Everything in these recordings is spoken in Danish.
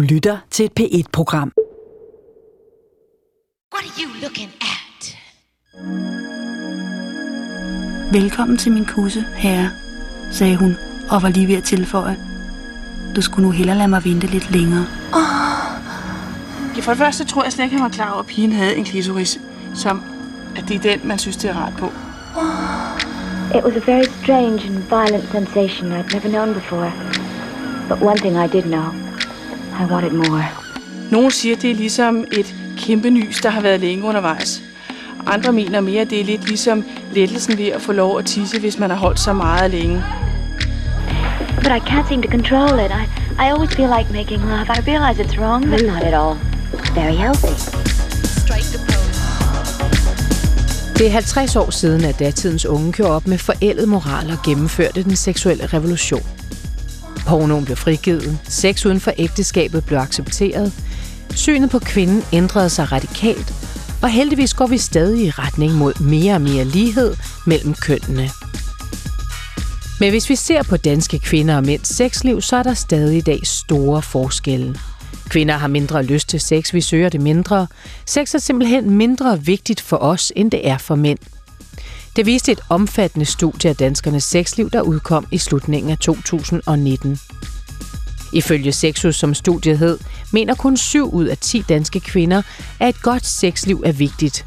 Du lytter til et P1-program. What are you looking at? Velkommen til min kusse, herre, sagde hun og var lige ved at tilføje. Du skulle nu hellere lade mig vente lidt længere. Ja, for det første tror jeg slet ikke, han var klar over, at pigen havde en klitoris, som at det er den, man synes, det er rart på. It was a very strange and violent sensation I'd never known before. But one thing I did know. I wanted more. Nogle siger, det er ligesom et kæmpe nys, der har været længe undervejs. Andre mener mere, at det er lidt ligesom lettelsen ved at få lov at tisse, hvis man har holdt så meget længe. But I can't seem to control it. I, I always feel like making love. I realize it's wrong, but not at all. Very healthy. Det er 50 år siden, at datidens unge gjorde op med forældet moral og gennemførte den seksuelle revolution. Pornoen blev frigivet, sex uden for ægteskabet blev accepteret, synet på kvinden ændrede sig radikalt, og heldigvis går vi stadig i retning mod mere og mere lighed mellem kønnene. Men hvis vi ser på danske kvinder og mænds sexliv, så er der stadig i dag store forskelle. Kvinder har mindre lyst til sex, vi søger det mindre. Sex er simpelthen mindre vigtigt for os, end det er for mænd. Det viste et omfattende studie af danskernes sexliv, der udkom i slutningen af 2019. Ifølge Sexus, som studiet hed, mener kun 7 ud af 10 danske kvinder, at et godt sexliv er vigtigt.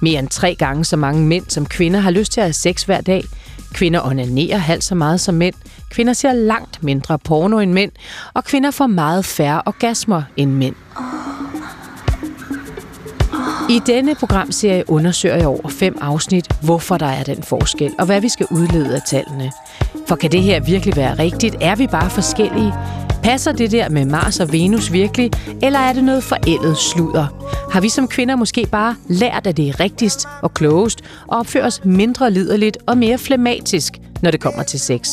Mere end tre gange så mange mænd som kvinder har lyst til at have sex hver dag. Kvinder onanerer halvt så meget som mænd. Kvinder ser langt mindre porno end mænd. Og kvinder får meget færre orgasmer end mænd. I denne programserie undersøger jeg over fem afsnit, hvorfor der er den forskel, og hvad vi skal udlede af tallene. For kan det her virkelig være rigtigt? Er vi bare forskellige? Passer det der med Mars og Venus virkelig, eller er det noget forældet sludder? Har vi som kvinder måske bare lært, at det er rigtigst og klogest, og opfører os mindre liderligt og mere flematisk, når det kommer til sex?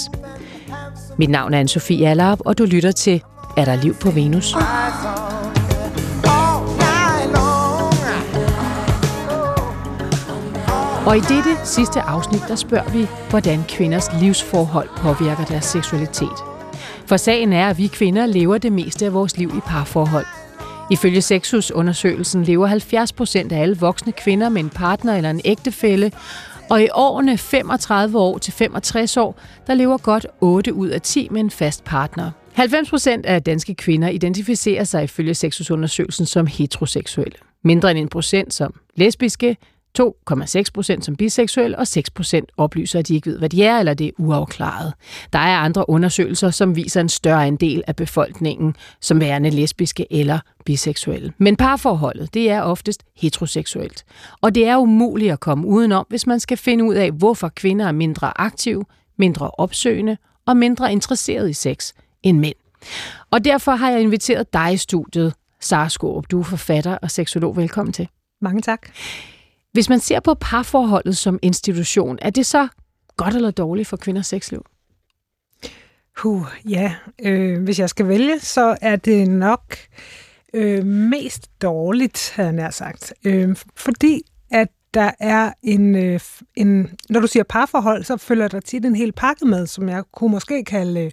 Mit navn er Anne-Sophie Allerup, og du lytter til Er der liv på Venus? Og i dette sidste afsnit, der spørger vi, hvordan kvinders livsforhold påvirker deres seksualitet. For sagen er, at vi kvinder lever det meste af vores liv i parforhold. Ifølge Sexus-undersøgelsen lever 70 procent af alle voksne kvinder med en partner eller en ægtefælle, og i årene 35 år til 65 år, der lever godt 8 ud af 10 med en fast partner. 90 procent af danske kvinder identificerer sig ifølge Sexus-undersøgelsen som heteroseksuelle. Mindre end en procent som lesbiske, 2,6 procent som biseksuel, og 6 procent oplyser, at de ikke ved, hvad de er, eller det er uafklaret. Der er andre undersøgelser, som viser en større andel af befolkningen som værende lesbiske eller biseksuelle. Men parforholdet, det er oftest heteroseksuelt. Og det er umuligt at komme udenom, hvis man skal finde ud af, hvorfor kvinder er mindre aktive, mindre opsøgende og mindre interesseret i sex end mænd. Og derfor har jeg inviteret dig i studiet, Sara Skorup. Du er forfatter og seksolog. Velkommen til. Mange tak. Hvis man ser på parforholdet som institution, er det så godt eller dårligt for kvinders sexliv? Huh, ja, øh, hvis jeg skal vælge, så er det nok øh, mest dårligt, havde jeg nær sagt. Øh, fordi at der er en, øh, en, når du siger parforhold, så følger der tit en hel pakke med, som jeg kunne måske kalde øh,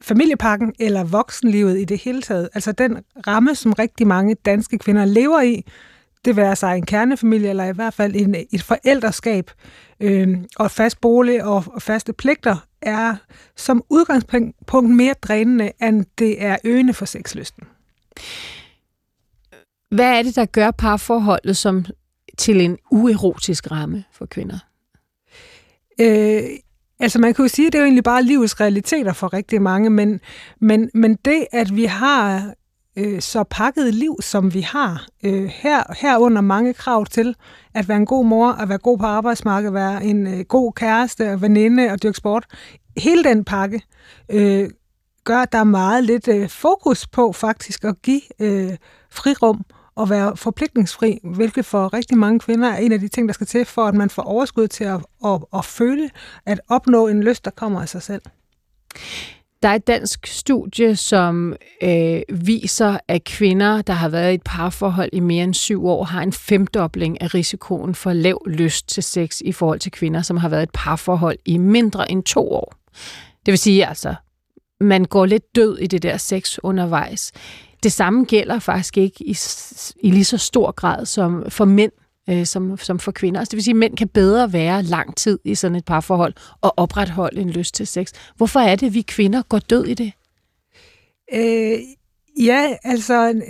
familiepakken eller voksenlivet i det hele taget. Altså den ramme, som rigtig mange danske kvinder lever i, det være sig en kernefamilie, eller i hvert fald en, et forældreskab, øh, og fast bolig og, og faste pligter, er som udgangspunkt mere drænende, end det er øgende for sexlysten. Hvad er det, der gør parforholdet som til en uerotisk ramme for kvinder? Øh, altså man kan jo sige, at det er jo egentlig bare livets realiteter for rigtig mange, men, men, men det, at vi har øh, så pakket liv, som vi har. Øh, her, herunder mange krav til at være en god mor, at være god på arbejdsmarkedet, være en øh, god kæreste, og veninde og dyrke sport. Hele den pakke øh, gør, at der er meget lidt øh, fokus på faktisk at give øh, frirum og være forpligtningsfri, hvilket for rigtig mange kvinder er en af de ting, der skal til, for at man får overskud til at, at, at føle, at opnå en lyst, der kommer af sig selv. Der er et dansk studie, som øh, viser, at kvinder, der har været i et parforhold i mere end syv år, har en femdobling af risikoen for lav lyst til sex i forhold til kvinder, som har været i et parforhold i mindre end to år. Det vil sige altså, man går lidt død i det der sex undervejs. det samme gælder faktisk ikke i, i lige så stor grad som for mænd, øh, som, som for kvinder. Altså, det vil sige, at mænd kan bedre være lang tid i sådan et parforhold og opretholde en lyst til sex. Hvorfor er det, at vi kvinder går død i det? Øh, Ja, altså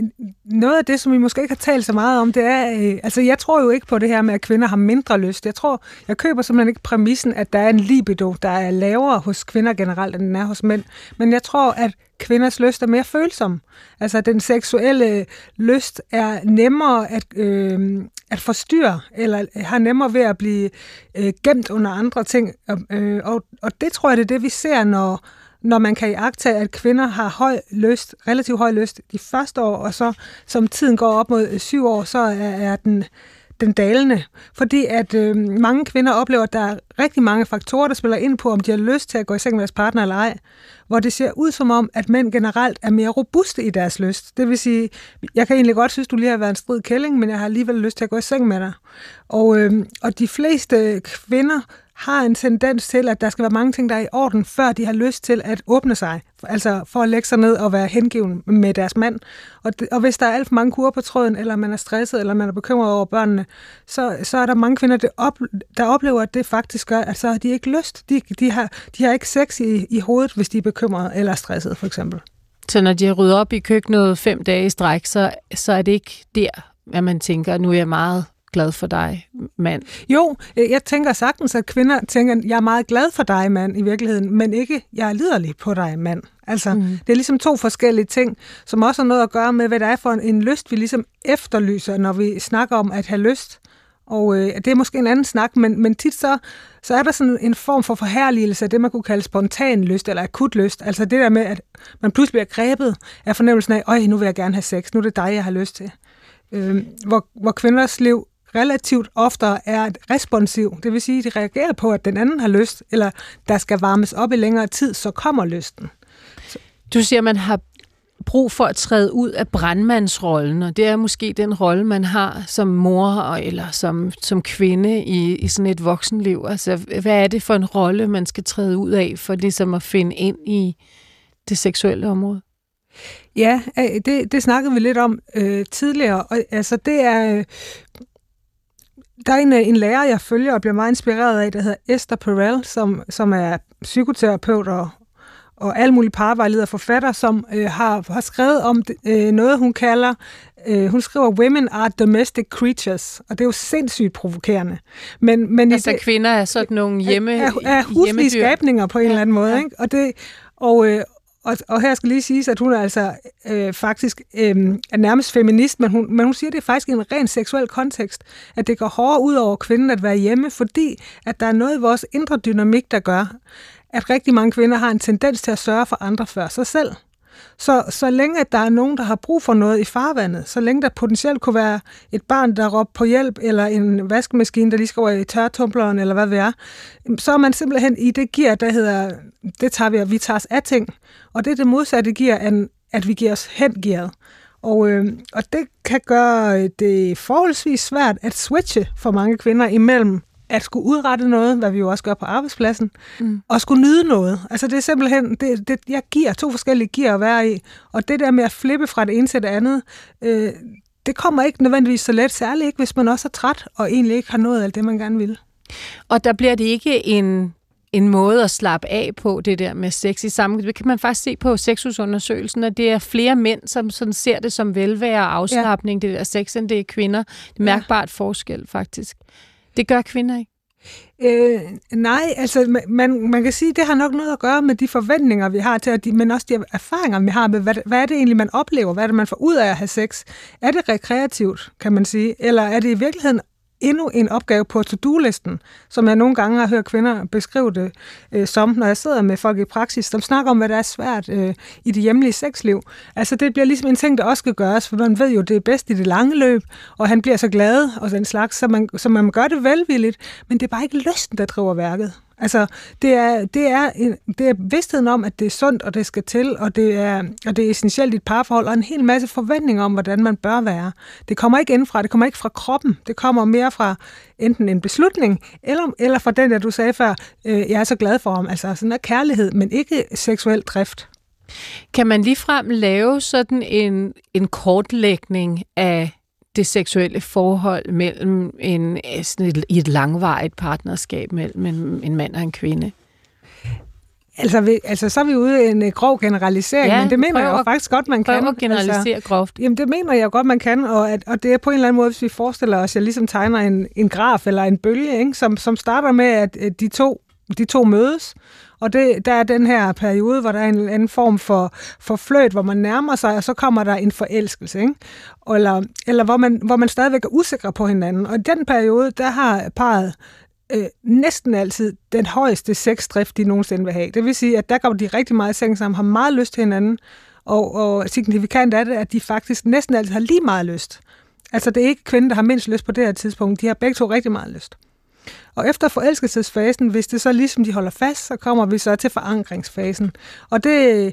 noget af det, som vi måske ikke har talt så meget om, det er, øh, altså jeg tror jo ikke på det her med, at kvinder har mindre lyst. Jeg tror, jeg køber simpelthen ikke præmissen, at der er en libido, der er lavere hos kvinder generelt, end den er hos mænd. Men jeg tror, at kvinders lyst er mere følsom. Altså den seksuelle lyst er nemmere at, øh, at forstyrre, eller har nemmere ved at blive øh, gemt under andre ting. Øh, og, og det tror jeg, det er det, vi ser, når når man kan iagtage, at kvinder har høj lyst, relativt høj lyst de første år, og så som tiden går op mod syv år, så er, er den, den dalende. Fordi at øh, mange kvinder oplever, at der er rigtig mange faktorer, der spiller ind på, om de har lyst til at gå i seng med deres partner eller ej. Hvor det ser ud som om, at mænd generelt er mere robuste i deres lyst. Det vil sige, jeg kan egentlig godt synes, du lige har været en strid kælling, men jeg har alligevel lyst til at gå i seng med dig. Og, øh, og de fleste kvinder har en tendens til, at der skal være mange ting, der er i orden, før de har lyst til at åbne sig. Altså for at lægge sig ned og være hengiven med deres mand. Og, det, og hvis der er alt for mange kurer på tråden, eller man er stresset, eller man er bekymret over børnene, så, så er der mange kvinder, der, op, der oplever, at det faktisk gør, at så har de ikke lyst. De, de, har, de har ikke sex i, i hovedet, hvis de er bekymrede eller stresset, for eksempel. Så når de har ryddet op i køkkenet fem dage i stræk, så, så er det ikke der, at man tænker, nu er jeg meget glad for dig, mand? Jo, jeg tænker sagtens, at kvinder tænker, jeg er meget glad for dig, mand, i virkeligheden, men ikke, jeg er liderlig på dig, mand. Altså, mm. det er ligesom to forskellige ting, som også har noget at gøre med, hvad det er for en, en lyst, vi ligesom efterlyser, når vi snakker om at have lyst. Og øh, det er måske en anden snak, men, men tit så, så er der sådan en form for forherligelse af det, man kunne kalde spontan lyst eller akut lyst. Altså det der med, at man pludselig bliver grebet af fornemmelsen af, øj, nu vil jeg gerne have sex, nu er det dig, jeg har lyst til. Øh, hvor, hvor kvinders liv relativt oftere er responsiv. Det vil sige, at de reagerer på, at den anden har lyst, eller der skal varmes op i længere tid, så kommer lysten. Så. Du siger, at man har brug for at træde ud af brandmandsrollen, og det er måske den rolle, man har som mor eller som, som kvinde i, i sådan et voksenliv. Altså, hvad er det for en rolle, man skal træde ud af, for ligesom at finde ind i det seksuelle område? Ja, det, det snakkede vi lidt om øh, tidligere. Og, altså, det er... Øh, der er en, øh, en lærer, jeg følger og bliver meget inspireret af, der hedder Esther Perel, som, som er psykoterapeut og, og alle mulige parvejleder forfatter, som øh, har, har skrevet om øh, noget, hun kalder, øh, hun skriver, women are domestic creatures, og det er jo sindssygt provokerende. Men, men altså det, kvinder er sådan nogle hjemme Er, er huslige skabninger på en ja, eller anden måde, ja. ikke? Og, det, og, øh, og, og her skal lige sige, at hun er altså øh, faktisk øh, er nærmest feminist, men hun, men hun siger, at det er faktisk i en ren seksuel kontekst, at det går hårdere ud over kvinden at være hjemme, fordi at der er noget i vores indre dynamik, der gør, at rigtig mange kvinder har en tendens til at sørge for andre før sig selv. Så, så længe at der er nogen, der har brug for noget i farvandet, så længe der potentielt kunne være et barn, der råber på hjælp, eller en vaskemaskine, der lige skal over i tørretumbleren, eller hvad det er, så er man simpelthen i det gear, der hedder, det tager vi, vi tager os af ting. Og det er det modsatte gear, end at vi giver os hen gearet. Og, øh, og det kan gøre det forholdsvis svært at switche for mange kvinder imellem at skulle udrette noget, hvad vi jo også gør på arbejdspladsen, mm. og skulle nyde noget. Altså det er simpelthen, det, det, jeg giver to forskellige gear at være i, og det der med at flippe fra det ene til det andet, øh, det kommer ikke nødvendigvis så let, særligt ikke, hvis man også er træt, og egentlig ikke har nået alt det, man gerne vil. Og der bliver det ikke en, en måde at slappe af på, det der med sex i sammen. Det kan man faktisk se på sexusundersøgelsen, at det er flere mænd, som sådan ser det som velvære og afslappning, ja. det der sex, end det er kvinder. Det er mærkbart ja. forskel, faktisk. Det gør kvinder ikke? Øh, nej, altså man, man kan sige, at det har nok noget at gøre med de forventninger, vi har til, at de, men også de erfaringer, vi har med, hvad, hvad er det egentlig, man oplever? Hvad er det, man får ud af at have sex? Er det rekreativt, kan man sige? Eller er det i virkeligheden endnu en opgave på to-do-listen, som jeg nogle gange har hørt kvinder beskrive det øh, som, når jeg sidder med folk i praksis, som snakker om, hvad der er svært øh, i det hjemlige sexliv. Altså det bliver ligesom en ting, der også skal gøres, for man ved jo, det er bedst i det lange løb, og han bliver så glad og den slags, så man, så man gør det velvilligt, men det er bare ikke lysten, der driver værket. Altså, det er, det, er en, det er vidstheden om, at det er sundt, og det skal til, og det er, og det er essentielt i et parforhold, og en hel masse forventninger om, hvordan man bør være. Det kommer ikke indfra, det kommer ikke fra kroppen, det kommer mere fra enten en beslutning, eller, eller fra den, der du sagde før, øh, jeg er så glad for ham, altså sådan en kærlighed, men ikke seksuel drift. Kan man ligefrem lave sådan en, en kortlægning af det seksuelle forhold mellem en, sådan et, i et langvarigt partnerskab mellem en, en mand og en kvinde? Altså, vi, altså, så er vi ude i en uh, grov generalisering, Ja, men det mener jeg jo faktisk godt, man kan. at generalisere altså, groft. Jamen, det mener jeg godt, man kan, og, at, og det er på en eller anden måde, hvis vi forestiller os, at jeg ligesom tegner en, en graf eller en bølge, ikke? Som, som starter med, at at de to, de to mødes, og det, der er den her periode, hvor der er en eller anden form for, for fløjt, hvor man nærmer sig, og så kommer der en forelskelse, ikke? Eller, eller hvor, man, hvor man stadigvæk er usikker på hinanden. Og i den periode, der har parret øh, næsten altid den højeste sexdrift, de nogensinde vil have. Det vil sige, at der går de rigtig meget i seng sammen, har meget lyst til hinanden, og, og signifikant er det, at de faktisk næsten altid har lige meget lyst. Altså, det er ikke kvinden, der har mindst lyst på det her tidspunkt. De har begge to rigtig meget lyst. Og efter forelskelsesfasen, hvis det så ligesom de holder fast, så kommer vi så til forankringsfasen. Og det,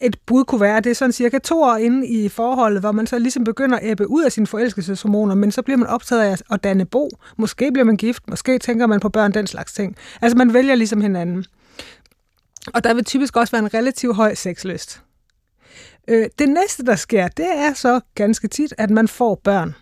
et bud kunne være, det er sådan cirka to år inde i forholdet, hvor man så ligesom begynder at æbbe ud af sine forelskelseshormoner, men så bliver man optaget af at danne bo. Måske bliver man gift, måske tænker man på børn, den slags ting. Altså man vælger ligesom hinanden. Og der vil typisk også være en relativt høj sexlyst. Øh, det næste, der sker, det er så ganske tit, at man får børn.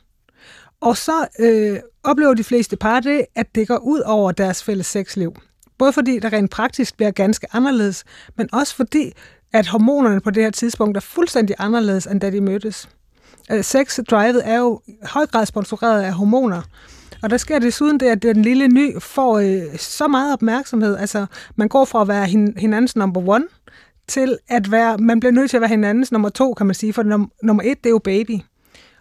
Og så øh, oplever de fleste par det, at det går ud over deres fælles sexliv. Både fordi det rent praktisk bliver ganske anderledes, men også fordi, at hormonerne på det her tidspunkt er fuldstændig anderledes, end da de mødtes. Øh, Sex-drivet er jo i høj grad sponsoreret af hormoner. Og der sker desuden det, at den lille ny får øh, så meget opmærksomhed. Altså, man går fra at være hin- hinandens number one, til at være, man bliver nødt til at være hinandens nummer to, kan man sige, for num- nummer et, det er jo baby.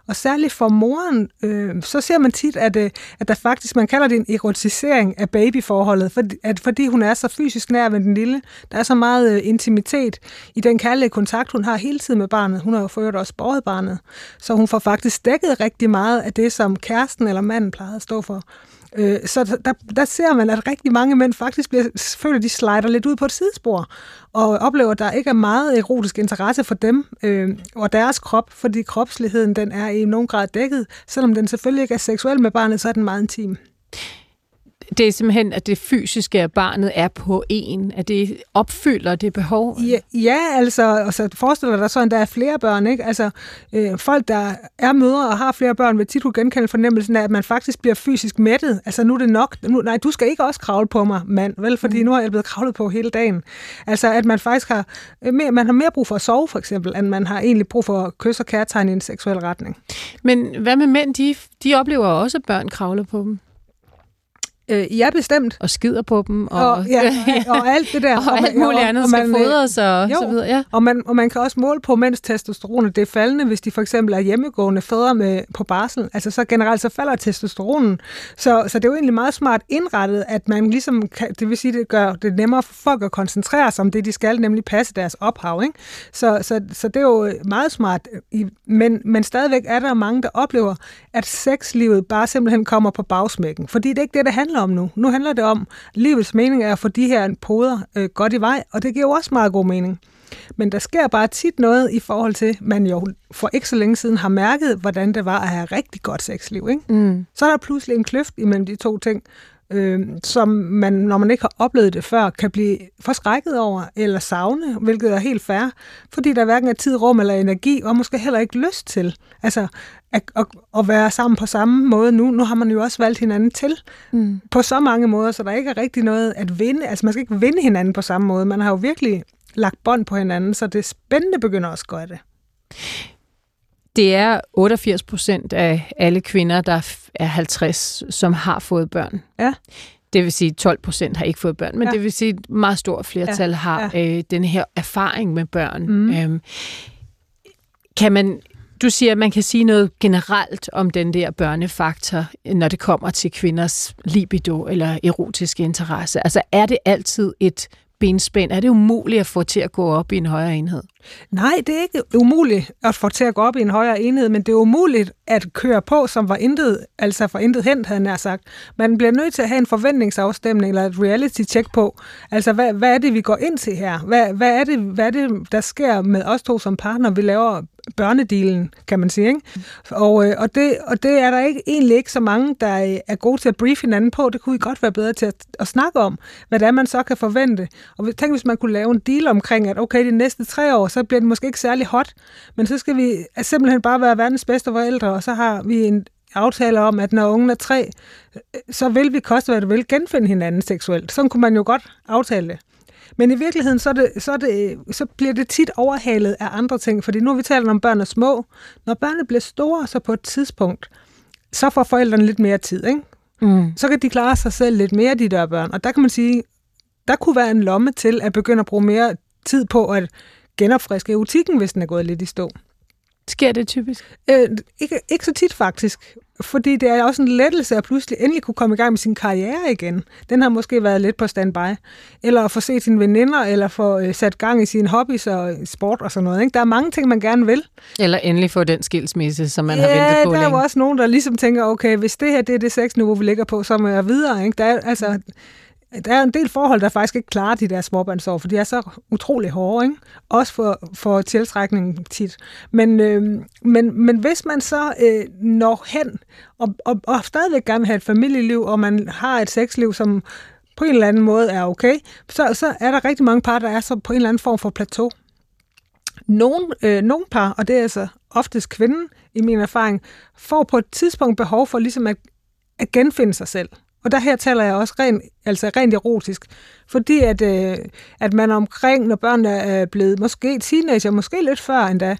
Og særligt for moren, øh, så ser man tit, at, øh, at der faktisk, man kalder det en erotisering af babyforholdet, fordi, at, fordi hun er så fysisk nær ved den lille. Der er så meget øh, intimitet i den kærlige kontakt, hun har hele tiden med barnet. Hun har jo for øvrigt også båret barnet. Så hun får faktisk dækket rigtig meget af det, som kæresten eller manden plejede at stå for. Øh, så der, der ser man, at rigtig mange mænd faktisk bliver, føler, at de slider lidt ud på et sidespor, og oplever, at der ikke er meget erotisk interesse for dem øh, og deres krop, fordi kropsligheden den er i nogen grad dækket. Selvom den selvfølgelig ikke er seksuel med barnet, så er den meget intim. Det er simpelthen, at det fysiske af barnet er på en, at det opfylder det behov. Ja, ja altså, og så forestiller dig så, at der er flere børn, ikke? Altså, øh, folk, der er mødre og har flere børn, vil tit kunne genkende fornemmelsen af, at man faktisk bliver fysisk mættet. Altså, nu er det nok. Nu, nej, du skal ikke også kravle på mig, mand, vel? Fordi nu er jeg blevet kravlet på hele dagen. Altså, at man faktisk har øh, mere, man har mere brug for at sove, for eksempel, end man har egentlig brug for at kysse og kærtegn i en seksuel retning. Men hvad med mænd? De, de oplever også, at børn kravler på dem Øh, ja, bestemt. og skider på dem. Og, Og, ja, og alt det der. og alt muligt andet skal man, øh, fodres og jo. så videre. Ja. Og man, og man kan også måle på, mens testosteronet det er faldende, hvis de for eksempel er hjemmegående fædre med, på barsel. Altså så generelt så falder testosteronen. Så, så det er jo egentlig meget smart indrettet, at man ligesom, kan, det vil sige, det gør det nemmere for folk at koncentrere sig om det, de skal, nemlig passe deres ophav. Ikke? Så, så, så det er jo meget smart. I, men, men stadigvæk er der mange, der oplever, at sexlivet bare simpelthen kommer på bagsmækken. Fordi det er ikke det, det handler om nu. Nu handler det om, at livets mening er at få de her poder øh, godt i vej, og det giver jo også meget god mening. Men der sker bare tit noget i forhold til, at man jo for ikke så længe siden har mærket, hvordan det var at have rigtig godt sexliv. Ikke? Mm. Så er der pludselig en kløft imellem de to ting, øh, som man, når man ikke har oplevet det før, kan blive forskrækket over eller savne, hvilket er helt fair, fordi der hverken er tid, rum eller energi, og måske heller ikke lyst til altså, at, at, at være sammen på samme måde nu. Nu har man jo også valgt hinanden til Mm. på så mange måder, så der ikke er rigtig noget at vinde. Altså man skal ikke vinde hinanden på samme måde. Man har jo virkelig lagt bånd på hinanden, så det spændende begynder også at gøre det. Det er 88 procent af alle kvinder, der er 50, som har fået børn. Ja. Det vil sige, 12 procent har ikke fået børn, men Ja. det vil sige, at et meget stort flertal ja. har ja. Øh, den her erfaring med børn. Mm. Øhm, kan man, du siger, at man kan sige noget generelt om den der børnefaktor, når det kommer til kvinders libido eller erotiske interesse. Altså er det altid et benspænd? Er det umuligt at få til at gå op i en højere enhed? Nej, det er ikke umuligt at få til at gå op i en højere enhed, men det er umuligt at køre på, som var intet, altså for intet hent, havde han sagt. Man bliver nødt til at have en forventningsafstemning eller et reality-check på. Altså, hvad, hvad er det, vi går ind til her? Hvad, hvad, er det, hvad er det, der sker med os to som partner? Vi laver børnedelen, kan man sige. Ikke? Og, øh, og, det, og det er der ikke, egentlig ikke så mange, der er, gode til at brief hinanden på. Det kunne I godt være bedre til at, at snakke om, hvad det er, man så kan forvente. Og tænk, hvis man kunne lave en deal omkring, at okay, de næste tre år, så bliver det måske ikke særlig hot, men så skal vi simpelthen bare være verdens bedste forældre, og så har vi en, aftaler om, at når ungen er tre, så vil vi koste, hvad det vil, genfinde hinanden seksuelt. Sådan kunne man jo godt aftale det. Men i virkeligheden, så, det, så, det, så bliver det tit overhalet af andre ting, fordi nu har vi talt om, børn er små. Når børnene bliver store, så på et tidspunkt, så får forældrene lidt mere tid, ikke? Mm. Så kan de klare sig selv lidt mere, de der børn. Og der kan man sige, der kunne være en lomme til at begynde at bruge mere tid på at genopfriske eutikken, hvis den er gået lidt i stå. Sker det typisk? Øh, ikke, ikke så tit faktisk, fordi det er også en lettelse at pludselig endelig kunne komme i gang med sin karriere igen. Den har måske været lidt på standby. Eller at få set sine veninder, eller få øh, sat gang i sine hobbies og sport og sådan noget. Ikke? Der er mange ting, man gerne vil. Eller endelig få den skilsmisse, som man ja, har ventet på der længe. er jo også nogen, der ligesom tænker, okay, hvis det her det er det sexniveau, vi ligger på, så må jeg videre. Ikke? Der er, altså, der er en del forhold, der faktisk ikke klarer de der småbørnsår, for de er så utrolig hårde, ikke? også for, for tiltrækningen tit. Men, øh, men, men hvis man så øh, når hen og, og, og stadigvæk gerne vil have et familieliv, og man har et sexliv, som på en eller anden måde er okay, så, så er der rigtig mange par, der er så på en eller anden form for plateau. Nogle, øh, nogle par, og det er altså oftest kvinden i min erfaring, får på et tidspunkt behov for ligesom at, at genfinde sig selv. Og der her taler jeg også rent, altså rent erotisk, fordi at, øh, at man omkring, når børnene er blevet måske teenager, måske lidt før endda,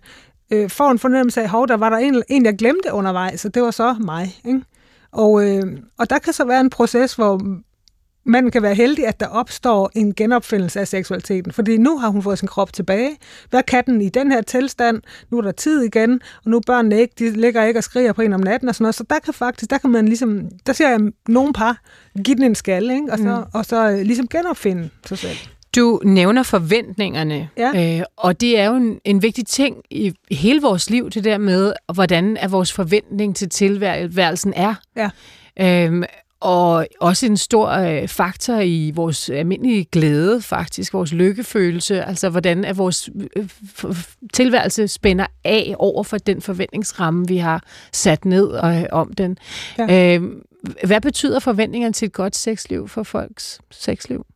øh, får en fornemmelse af, at der var der en, en, jeg glemte undervejs, og det var så mig. Ikke? Og, øh, og der kan så være en proces, hvor man kan være heldig, at der opstår en genopfindelse af seksualiteten. Fordi nu har hun fået sin krop tilbage. Hvad kan den i den her tilstand? Nu er der tid igen, og nu er børnene ikke, de ligger ikke og skriger på en om natten og sådan noget. Så der kan faktisk, der kan man ligesom, der ser jeg nogle par give den en skal, ikke? Og, så, mm. og så øh, ligesom genopfinde sig selv. Du nævner forventningerne, ja. øh, og det er jo en, en vigtig ting i hele vores liv, det der med, hvordan er vores forventning til tilværelsen er. Ja. Øhm, og også en stor øh, faktor i vores almindelige glæde, faktisk, vores lykkefølelse, altså hvordan er vores øh, tilværelse spænder af over for den forventningsramme, vi har sat ned øh, om den. Ja. Øh, hvad betyder forventningerne til et godt sexliv for folks sexliv?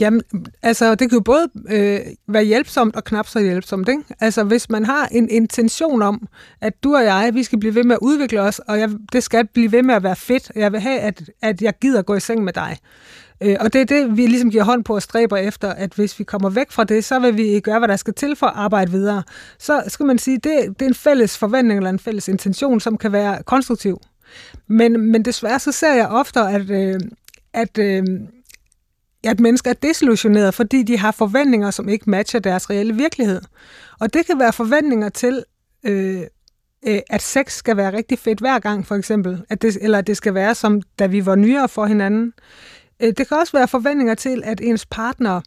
Jamen, altså, det kan jo både øh, være hjælpsomt og knap så hjælpsomt, ikke? Altså, hvis man har en intention om, at du og jeg, vi skal blive ved med at udvikle os, og jeg, det skal blive ved med at være fedt, jeg vil have, at, at jeg gider gå i seng med dig. Øh, og det er det, vi ligesom giver hånd på og stræber efter, at hvis vi kommer væk fra det, så vil vi gøre, hvad der skal til for at arbejde videre. Så skal man sige, det, det er en fælles forventning eller en fælles intention, som kan være konstruktiv. Men, men desværre så ser jeg ofte, at, øh, at øh, at mennesker er desillusionerede, fordi de har forventninger, som ikke matcher deres reelle virkelighed. Og det kan være forventninger til, øh, øh, at sex skal være rigtig fedt hver gang, for eksempel. At det, eller at det skal være som, da vi var nyere for hinanden. Øh, det kan også være forventninger til, at ens partner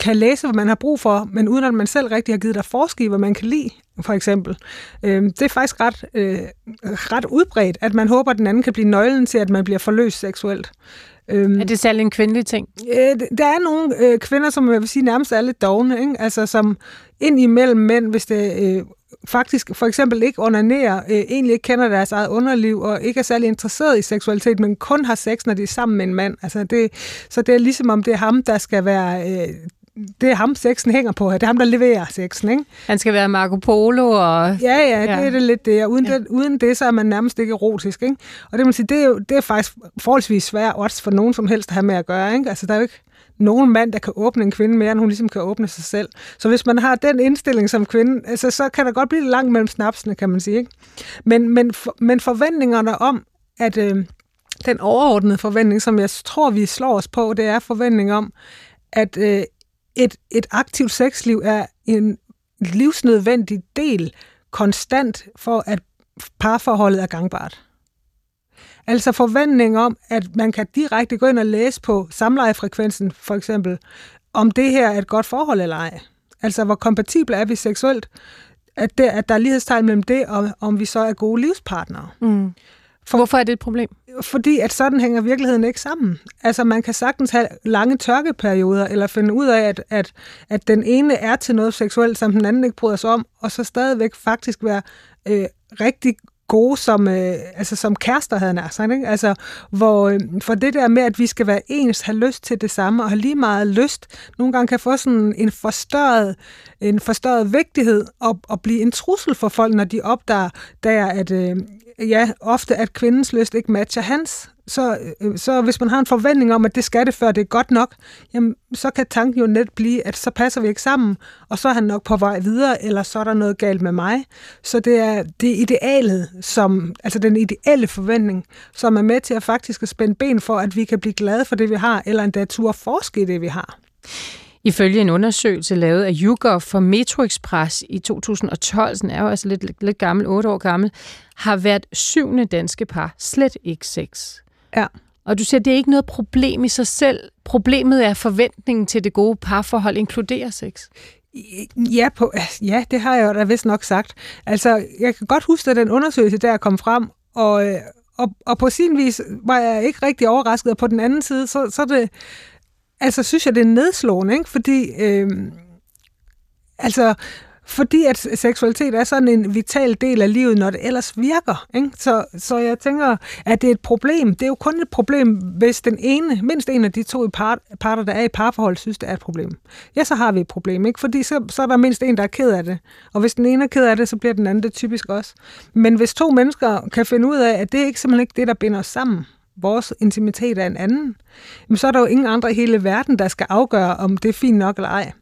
kan læse, hvad man har brug for, men uden at man selv rigtig har givet dig forske i, hvad man kan lide, for eksempel. Øh, det er faktisk ret, øh, ret udbredt, at man håber, at den anden kan blive nøglen til, at man bliver forløst seksuelt. Øhm, er det særlig en kvindelig ting? Øh, der er nogle øh, kvinder, som jeg vil sige nærmest er lidt dogne, ikke? Altså, som ind imellem mænd, hvis det øh, faktisk for eksempel ikke onanerer, øh, egentlig ikke kender deres eget underliv, og ikke er særlig interesseret i seksualitet, men kun har sex, når de er sammen med en mand. Altså det, så det er ligesom om det er ham, der skal være øh, det er ham, sexen hænger på her. Det er ham, der leverer sexen, ikke? Han skal være Marco Polo og... Ja, ja, det ja. er det lidt det. Og uden, ja. det, uden det, så er man nærmest ikke erotisk, ikke? Og det, man sige, det, er jo, det er faktisk forholdsvis svært også for nogen som helst at have med at gøre, ikke? Altså, der er jo ikke nogen mand, der kan åbne en kvinde mere, end hun ligesom kan åbne sig selv. Så hvis man har den indstilling som kvinde, altså, så kan der godt blive langt mellem snapsene, kan man sige, ikke? Men, men, for, men forventningerne om, at... Øh, den overordnede forventning, som jeg tror, vi slår os på, det er forventning om, at øh, et, et aktivt sexliv er en livsnødvendig del konstant for, at parforholdet er gangbart. Altså forventning om, at man kan direkte gå ind og læse på samlejefrekvensen, for eksempel, om det her er et godt forhold eller ej. Altså, hvor kompatible er vi seksuelt, at, det, at der er lighedstegn mellem det, og om vi så er gode livspartnere. Mm. For, Hvorfor er det et problem? Fordi at sådan hænger virkeligheden ikke sammen. Altså man kan sagtens have lange tørkeperioder, eller finde ud af, at, at, at den ene er til noget seksuelt, som den anden ikke bryder sig om, og så stadigvæk faktisk være øh, rigtig gode som, øh, altså som kærester, havde han sagt. Ikke? Altså, hvor, øh, for det der med, at vi skal være ens, have lyst til det samme, og have lige meget lyst, nogle gange kan få sådan en forstørret, en forstørret vigtighed, og, og blive en trussel for folk, når de opdager, der, at, øh, ja, ofte at kvindens lyst ikke matcher hans. Så, øh, så hvis man har en forventning om, at det skal det, før det er godt nok, jamen, så kan tanken jo net blive, at så passer vi ikke sammen, og så er han nok på vej videre, eller så er der noget galt med mig. Så det er det idealet, som, altså den ideelle forventning, som er med til at faktisk at spænde ben for, at vi kan blive glade for det, vi har, eller endda turde forske i det, vi har. Ifølge en undersøgelse lavet af YouGov for Metro Express i 2012, den er jo altså lidt, lidt gammel, 8 år gammel, har været syvende danske par slet ikke sex. Ja. Og du siger, det er ikke noget problem i sig selv. Problemet er forventningen til det gode parforhold inkluderer sex. Ja, på, ja, det har jeg jo da vist nok sagt. Altså, jeg kan godt huske, at den undersøgelse der kom frem, og, og, og på sin vis var jeg ikke rigtig overrasket, og på den anden side, så, så det, altså synes jeg, det er nedslående, ikke? fordi øh, altså, fordi at seksualitet er sådan en vital del af livet, når det ellers virker. Ikke? Så, så jeg tænker, at det er et problem. Det er jo kun et problem, hvis den ene, mindst en af de to parter, der er i parforhold, synes, det er et problem. Ja, så har vi et problem, ikke? fordi så, så er der mindst en, der er ked af det. Og hvis den ene er ked af det, så bliver den anden det typisk også. Men hvis to mennesker kan finde ud af, at det er ikke simpelthen ikke det, der binder os sammen, vores intimitet er en anden, så er der jo ingen andre i hele verden, der skal afgøre, om det er fint nok eller ej.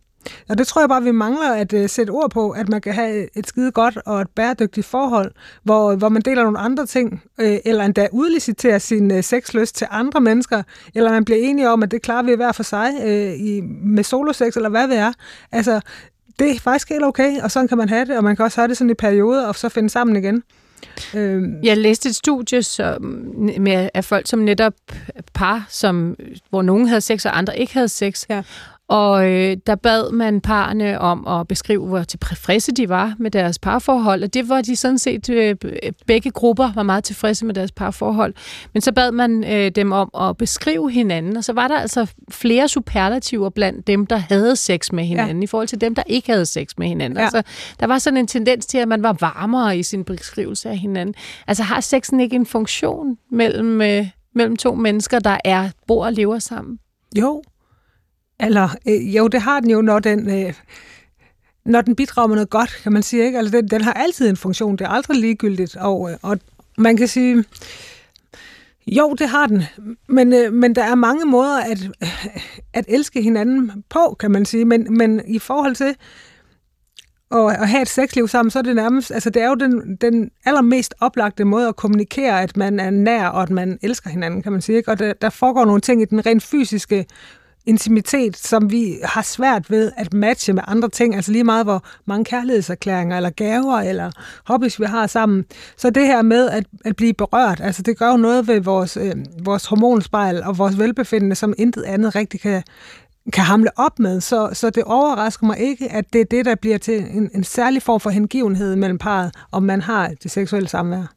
Og det tror jeg bare, vi mangler at uh, sætte ord på, at man kan have et skide godt og et bæredygtigt forhold, hvor, hvor man deler nogle andre ting, øh, eller endda udliciterer sin uh, sexlyst til andre mennesker, eller man bliver enige om, at det klarer vi hver for sig øh, i, med solosex, eller hvad det er. Altså, det er faktisk helt okay, og sådan kan man have det, og man kan også have det sådan i perioder, og så finde sammen igen. Øhm. Jeg læste et studie som, med, af folk, som netop par, som, hvor nogen havde sex, og andre ikke havde sex. Ja. Og øh, der bad man parerne om at beskrive, hvor tilfredse de var med deres parforhold, og det var de sådan set, øh, begge grupper var meget tilfredse med deres parforhold. Men så bad man øh, dem om at beskrive hinanden, og så var der altså flere superlativer blandt dem, der havde sex med hinanden, ja. i forhold til dem, der ikke havde sex med hinanden. Ja. Altså, der var sådan en tendens til, at man var varmere i sin beskrivelse af hinanden. Altså har sexen ikke en funktion mellem, øh, mellem to mennesker, der er bor og lever sammen? Jo, eller, øh, jo, det har den jo, når den, øh, når den bidrager med noget godt, kan man sige. Ikke? Altså, den, den har altid en funktion. Det er aldrig ligegyldigt. Og, øh, og man kan sige, jo, det har den. Men, øh, men der er mange måder at, øh, at elske hinanden på, kan man sige. Men, men i forhold til at, at have et sexliv sammen, så er det nærmest, altså det er jo den, den allermest oplagte måde at kommunikere, at man er nær, og at man elsker hinanden, kan man sige. Ikke? Og der, der foregår nogle ting i den rent fysiske intimitet, som vi har svært ved at matche med andre ting, altså lige meget hvor mange kærlighedserklæringer eller gaver eller hobbies vi har sammen. Så det her med at, at blive berørt, altså det gør jo noget ved vores, øh, vores hormonspejl og vores velbefindende, som intet andet rigtig kan, kan hamle op med. Så, så det overrasker mig ikke, at det er det, der bliver til en, en særlig form for hengivenhed mellem parret, om man har det seksuelle samvær.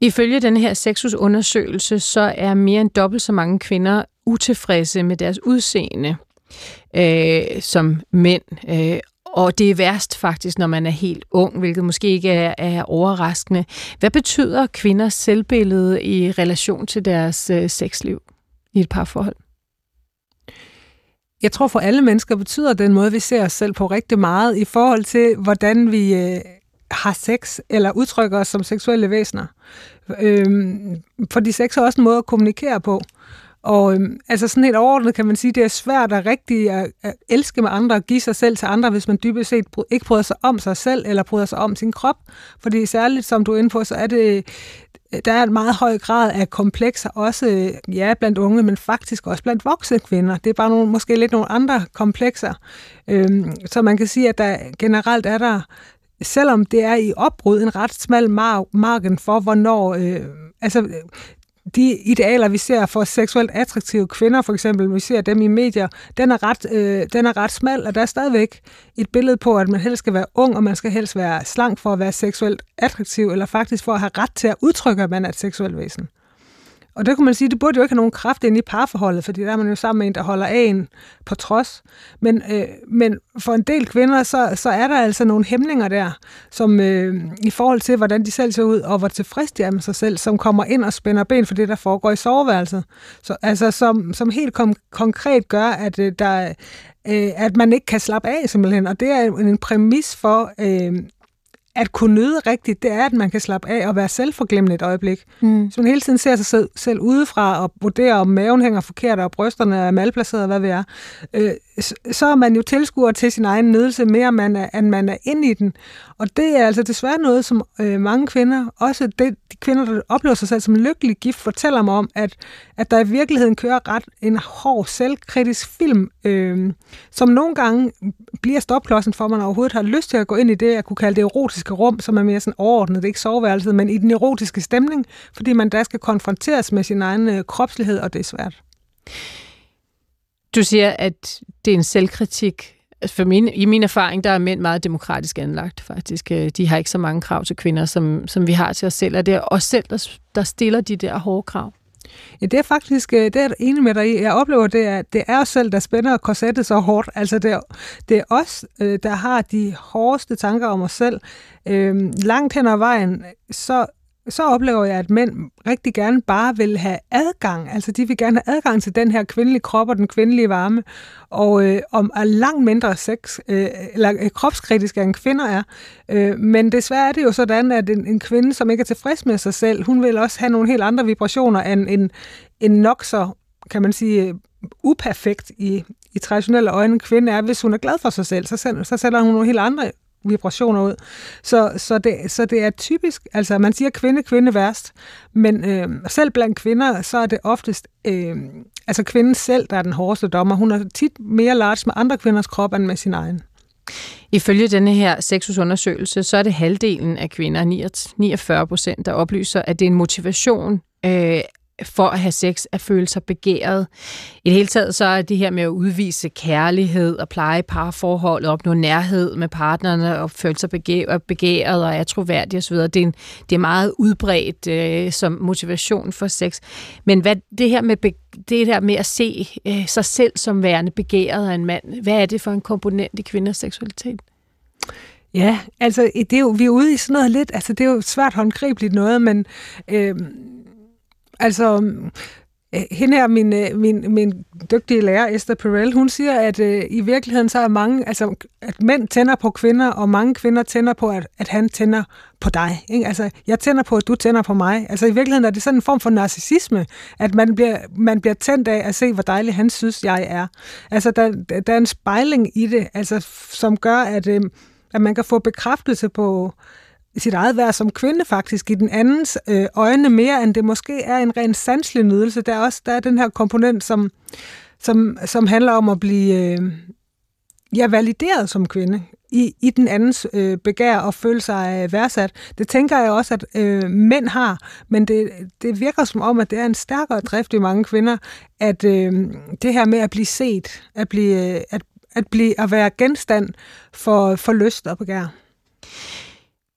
Ifølge den her sexusundersøgelse, så er mere end dobbelt så mange kvinder utilfredse med deres udseende øh, som mænd. Øh, og det er værst faktisk, når man er helt ung, hvilket måske ikke er, er overraskende. Hvad betyder kvinders selvbillede i relation til deres øh, sexliv i et parforhold? Jeg tror for alle mennesker betyder den måde, vi ser os selv på rigtig meget i forhold til, hvordan vi øh, har sex eller udtrykker os som seksuelle væsener. Øhm, fordi sex er også en måde at kommunikere på. Og øhm, altså sådan helt overordnet kan man sige, det er svært at rigtig at, at elske med andre og give sig selv til andre, hvis man dybest set ikke bryder sig om sig selv eller bryder sig om sin krop. Fordi særligt, som du er inde på, så er det, der er en meget høj grad af komplekser, også ja, blandt unge, men faktisk også blandt voksne kvinder. Det er bare nogle, måske lidt nogle andre komplekser. Øhm, så man kan sige, at der generelt er der selvom det er i opbrud en ret smal mar- marken for, hvornår... Øh, altså, de idealer, vi ser for seksuelt attraktive kvinder, for eksempel, vi ser dem i medier, den er, ret, øh, den er ret smal, og der er stadigvæk et billede på, at man helst skal være ung, og man skal helst være slank for at være seksuelt attraktiv, eller faktisk for at have ret til at udtrykke, at man er et seksuelt væsen. Og det kunne man sige, det burde jo ikke have nogen kraft ind i parforholdet, fordi der er man jo sammen med en, der holder af en på trods. Men, øh, men for en del kvinder, så, så er der altså nogle hæmninger der, som øh, i forhold til, hvordan de selv ser ud, og hvor tilfreds de er med sig selv, som kommer ind og spænder ben for det, der foregår i soveværelset. Så, altså, som, som helt kom- konkret gør, at, øh, der, øh, at man ikke kan slappe af simpelthen. Og det er en, en præmis for, øh, at kunne nyde rigtigt, det er, at man kan slappe af og være selvforglemmende et øjeblik. Mm. Hvis man hele tiden ser sig selv, udefra og vurderer, om maven hænger forkert, og brysterne er malplaceret, hvad vi er, øh, så er man jo tilskuer til sin egen nydelse mere, man er, end man er inde i den. Og det er altså desværre noget, som øh, mange kvinder, også det, de kvinder, der oplever sig selv som lykkelig gift, fortæller mig om, at, at der i virkeligheden kører ret en hård, selvkritisk film, øh, som nogle gange bliver stopklodsen for, at man overhovedet har lyst til at gå ind i det, jeg kunne kalde det erotiske rum, som er mere sådan overordnet, det er ikke soveværelset, men i den erotiske stemning, fordi man der skal konfronteres med sin egen øh, kropslighed, og det er svært. Du siger, at det er en selvkritik. Altså, for min, I min erfaring, der er mænd meget demokratisk anlagt, faktisk. Øh, de har ikke så mange krav til kvinder, som, som vi har til os selv. Og det er os selv, der, der stiller de der hårde krav. Ja, det er faktisk, øh, det er enig med dig i. Jeg oplever, det er, det er os selv, der spænder korsettet så hårdt. Altså, det er, det er os, øh, der har de hårdeste tanker om os selv. Øhm, langt hen ad vejen, så så oplever jeg, at mænd rigtig gerne bare vil have adgang. Altså, de vil gerne have adgang til den her kvindelige krop og den kvindelige varme, og øh, om er langt mindre sex, øh, eller øh, kropskritiske end kvinder er. Øh, men desværre er det jo sådan, at en, en kvinde, som ikke er tilfreds med sig selv, hun vil også have nogle helt andre vibrationer end en, en nok så, kan man sige, øh, uperfekt i, i traditionelle øjne kvinde er, hvis hun er glad for sig selv, så, sender, så sender hun nogle helt andre vibrationer ud. Så, så, det, så det er typisk, altså man siger kvinde, kvinde værst, men øh, selv blandt kvinder, så er det oftest øh, altså kvinden selv, der er den hårdeste dommer. Hun er tit mere large med andre kvinders krop end med sin egen. Ifølge denne her sexusundersøgelse, så er det halvdelen af kvinder, 49 procent, der oplyser, at det er en motivation øh, for at have sex at føle sig begæret. I det hele taget så er det her med at udvise kærlighed og pleje parforholdet, opnå nærhed med partnerne og føle sig begæret og er troværdig osv. Det er, en, det er meget udbredt øh, som motivation for sex. Men hvad det her med det her med at se øh, sig selv som værende begæret af en mand, hvad er det for en komponent i kvinders seksualitet? Ja, altså det er jo, vi er ude i sådan noget lidt, altså det er jo svært håndgribeligt noget, men øh, Altså, mm, øh, hende her, min, øh, min, min dygtige lærer, Esther Perel, hun siger, at øh, i virkeligheden så er mange, altså at mænd tænder på kvinder, og mange kvinder tænder på, at, at han tænder på dig. Ikke? Altså, jeg tænder på, at du tænder på mig. Altså i virkeligheden er det sådan en form for narcissisme, at man bliver, man bliver tændt af at se, hvor dejlig han synes, jeg er. Altså der, der er en spejling i det, altså, som gør, at, øh, at man kan få bekræftelse på, sit eget værd som kvinde faktisk i den andens øh, øjne mere, end det måske er en ren sanselig nydelse. Der er også der er den her komponent, som, som, som handler om at blive øh, ja, valideret som kvinde i, i den andens øh, begær og føle sig øh, værdsat. Det tænker jeg også, at øh, mænd har, men det, det virker som om, at det er en stærkere drift i mange kvinder, at øh, det her med at blive set, at, blive, øh, at, at, blive, at være genstand for, for lyst og begær.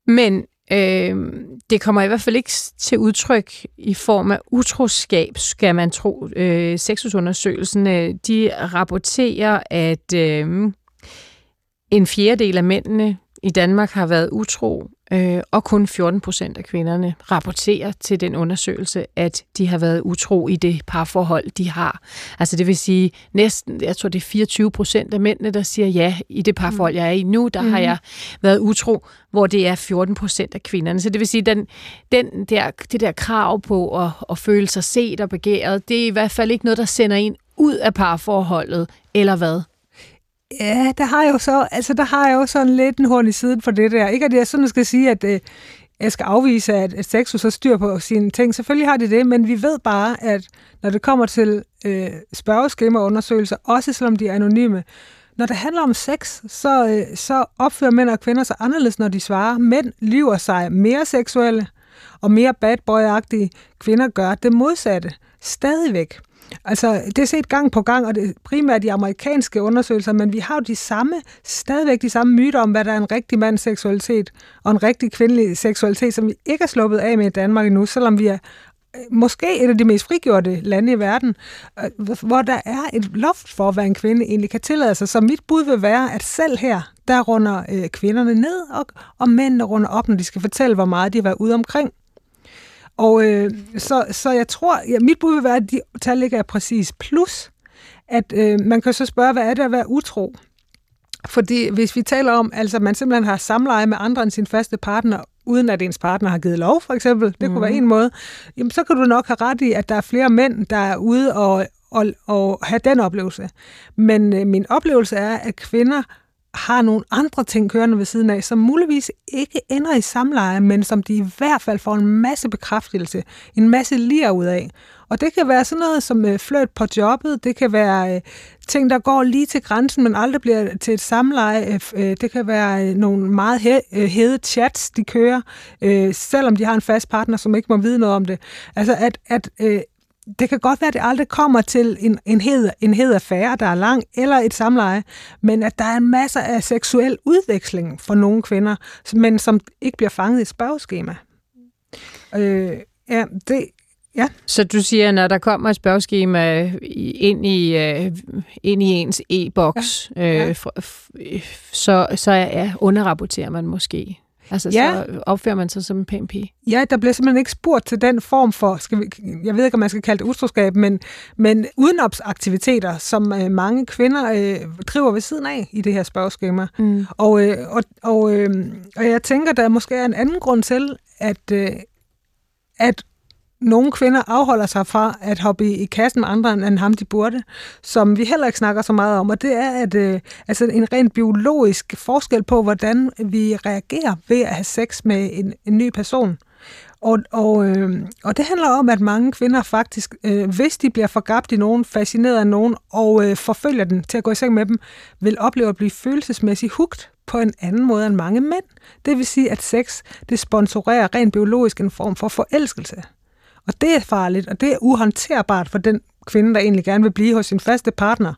Men øh, det kommer i hvert fald ikke til udtryk i form af utroskab, skal man tro. Øh, Sexusundersøgelsen, øh, de rapporterer, at øh, en fjerdedel af mændene i Danmark har været utro, øh, og kun 14 procent af kvinderne rapporterer til den undersøgelse, at de har været utro i det parforhold, de har. Altså det vil sige næsten, jeg tror det er 24 procent af mændene, der siger ja i det parforhold, jeg er i nu, der mm. har mhm. jeg været utro, hvor det er 14 procent af kvinderne. Så det vil sige, den, den der, det der krav på at, at føle sig set og begæret, det er i hvert fald ikke noget, der sender en ud af parforholdet, eller hvad? Ja, der har jeg jo så, altså der har jeg jo sådan lidt en horn i siden for det der. Ikke at jeg sådan skal sige, at øh, jeg skal afvise, at, at sexus har styr på sine ting. Selvfølgelig har de det, men vi ved bare, at når det kommer til øh, spørgeskemaundersøgelser, også selvom de er anonyme, når det handler om sex, så, øh, så opfører mænd og kvinder sig anderledes, når de svarer. Mænd lyver sig mere seksuelle, og mere bad boy kvinder gør det modsatte. Stadigvæk. Altså, det er set gang på gang, og det er primært de amerikanske undersøgelser, men vi har jo de samme, stadigvæk de samme myter om, hvad der er en rigtig mands seksualitet og en rigtig kvindelig seksualitet, som vi ikke er sluppet af med i Danmark endnu, selvom vi er øh, måske et af de mest frigjorte lande i verden, øh, hvor der er et loft for, hvad en kvinde egentlig kan tillade sig. Så mit bud vil være, at selv her, der runder øh, kvinderne ned, og, og mændene runder op, når de skal fortælle, hvor meget de har været ude omkring. Og øh, så, så jeg tror, ja, mit bud vil være, at de tal ikke er præcis. Plus, at øh, man kan så spørge, hvad er det at være utro? Fordi hvis vi taler om, altså at man simpelthen har samleje med andre end sin faste partner, uden at ens partner har givet lov, for eksempel, det mm. kunne være mhm. en måde, jamen så kan du nok have ret i, at der er flere mænd, der er ude og, og, og have den oplevelse. Men øh, min oplevelse er, at kvinder har nogle andre ting kørende ved siden af, som muligvis ikke ender i samleje, men som de i hvert fald får en masse bekræftelse, en masse lir ud af. Og det kan være sådan noget som øh, fløjt på jobbet, det kan være øh, ting, der går lige til grænsen, men aldrig bliver til et samleje. Øh, øh det kan være øh, nogle meget he- øh, hede chats, de kører, øh, selvom de har en fast partner, som ikke må vide noget om det. Altså at, at øh, det kan godt være, at det aldrig kommer til en, en, hed, en hed affære, der er lang, eller et samleje, men at der er masser af seksuel udveksling for nogle kvinder, men som ikke bliver fanget i spørgeskema. Øh, ja, det, Ja. Så du siger, når der kommer et spørgeskema ind i, uh, ind i ens e-boks, ja. Ja. Øh, så, så ja, underrapporterer man måske Altså, ja. så opfører man sig som en pæn pige. Ja, der bliver simpelthen ikke spurgt til den form for, skal vi, jeg ved ikke, om man skal kalde det utroskab, men, men udenopsaktiviteter, som øh, mange kvinder øh, driver ved siden af i det her spørgeskema. Mm. Og, øh, og, og, øh, og jeg tænker, der måske er en anden grund til, at, øh, at nogle kvinder afholder sig fra at hoppe i, kassen med andre end ham, de burde, som vi heller ikke snakker så meget om, og det er at, øh, altså en rent biologisk forskel på, hvordan vi reagerer ved at have sex med en, en ny person. Og, og, øh, og det handler om, at mange kvinder faktisk, øh, hvis de bliver forgabt i nogen, fascineret af nogen, og øh, forfølger den til at gå i seng med dem, vil opleve at blive følelsesmæssigt hugt på en anden måde end mange mænd. Det vil sige, at sex det sponsorerer rent biologisk en form for forelskelse. Og det er farligt, og det er uhåndterbart for den kvinde, der egentlig gerne vil blive hos sin faste partner.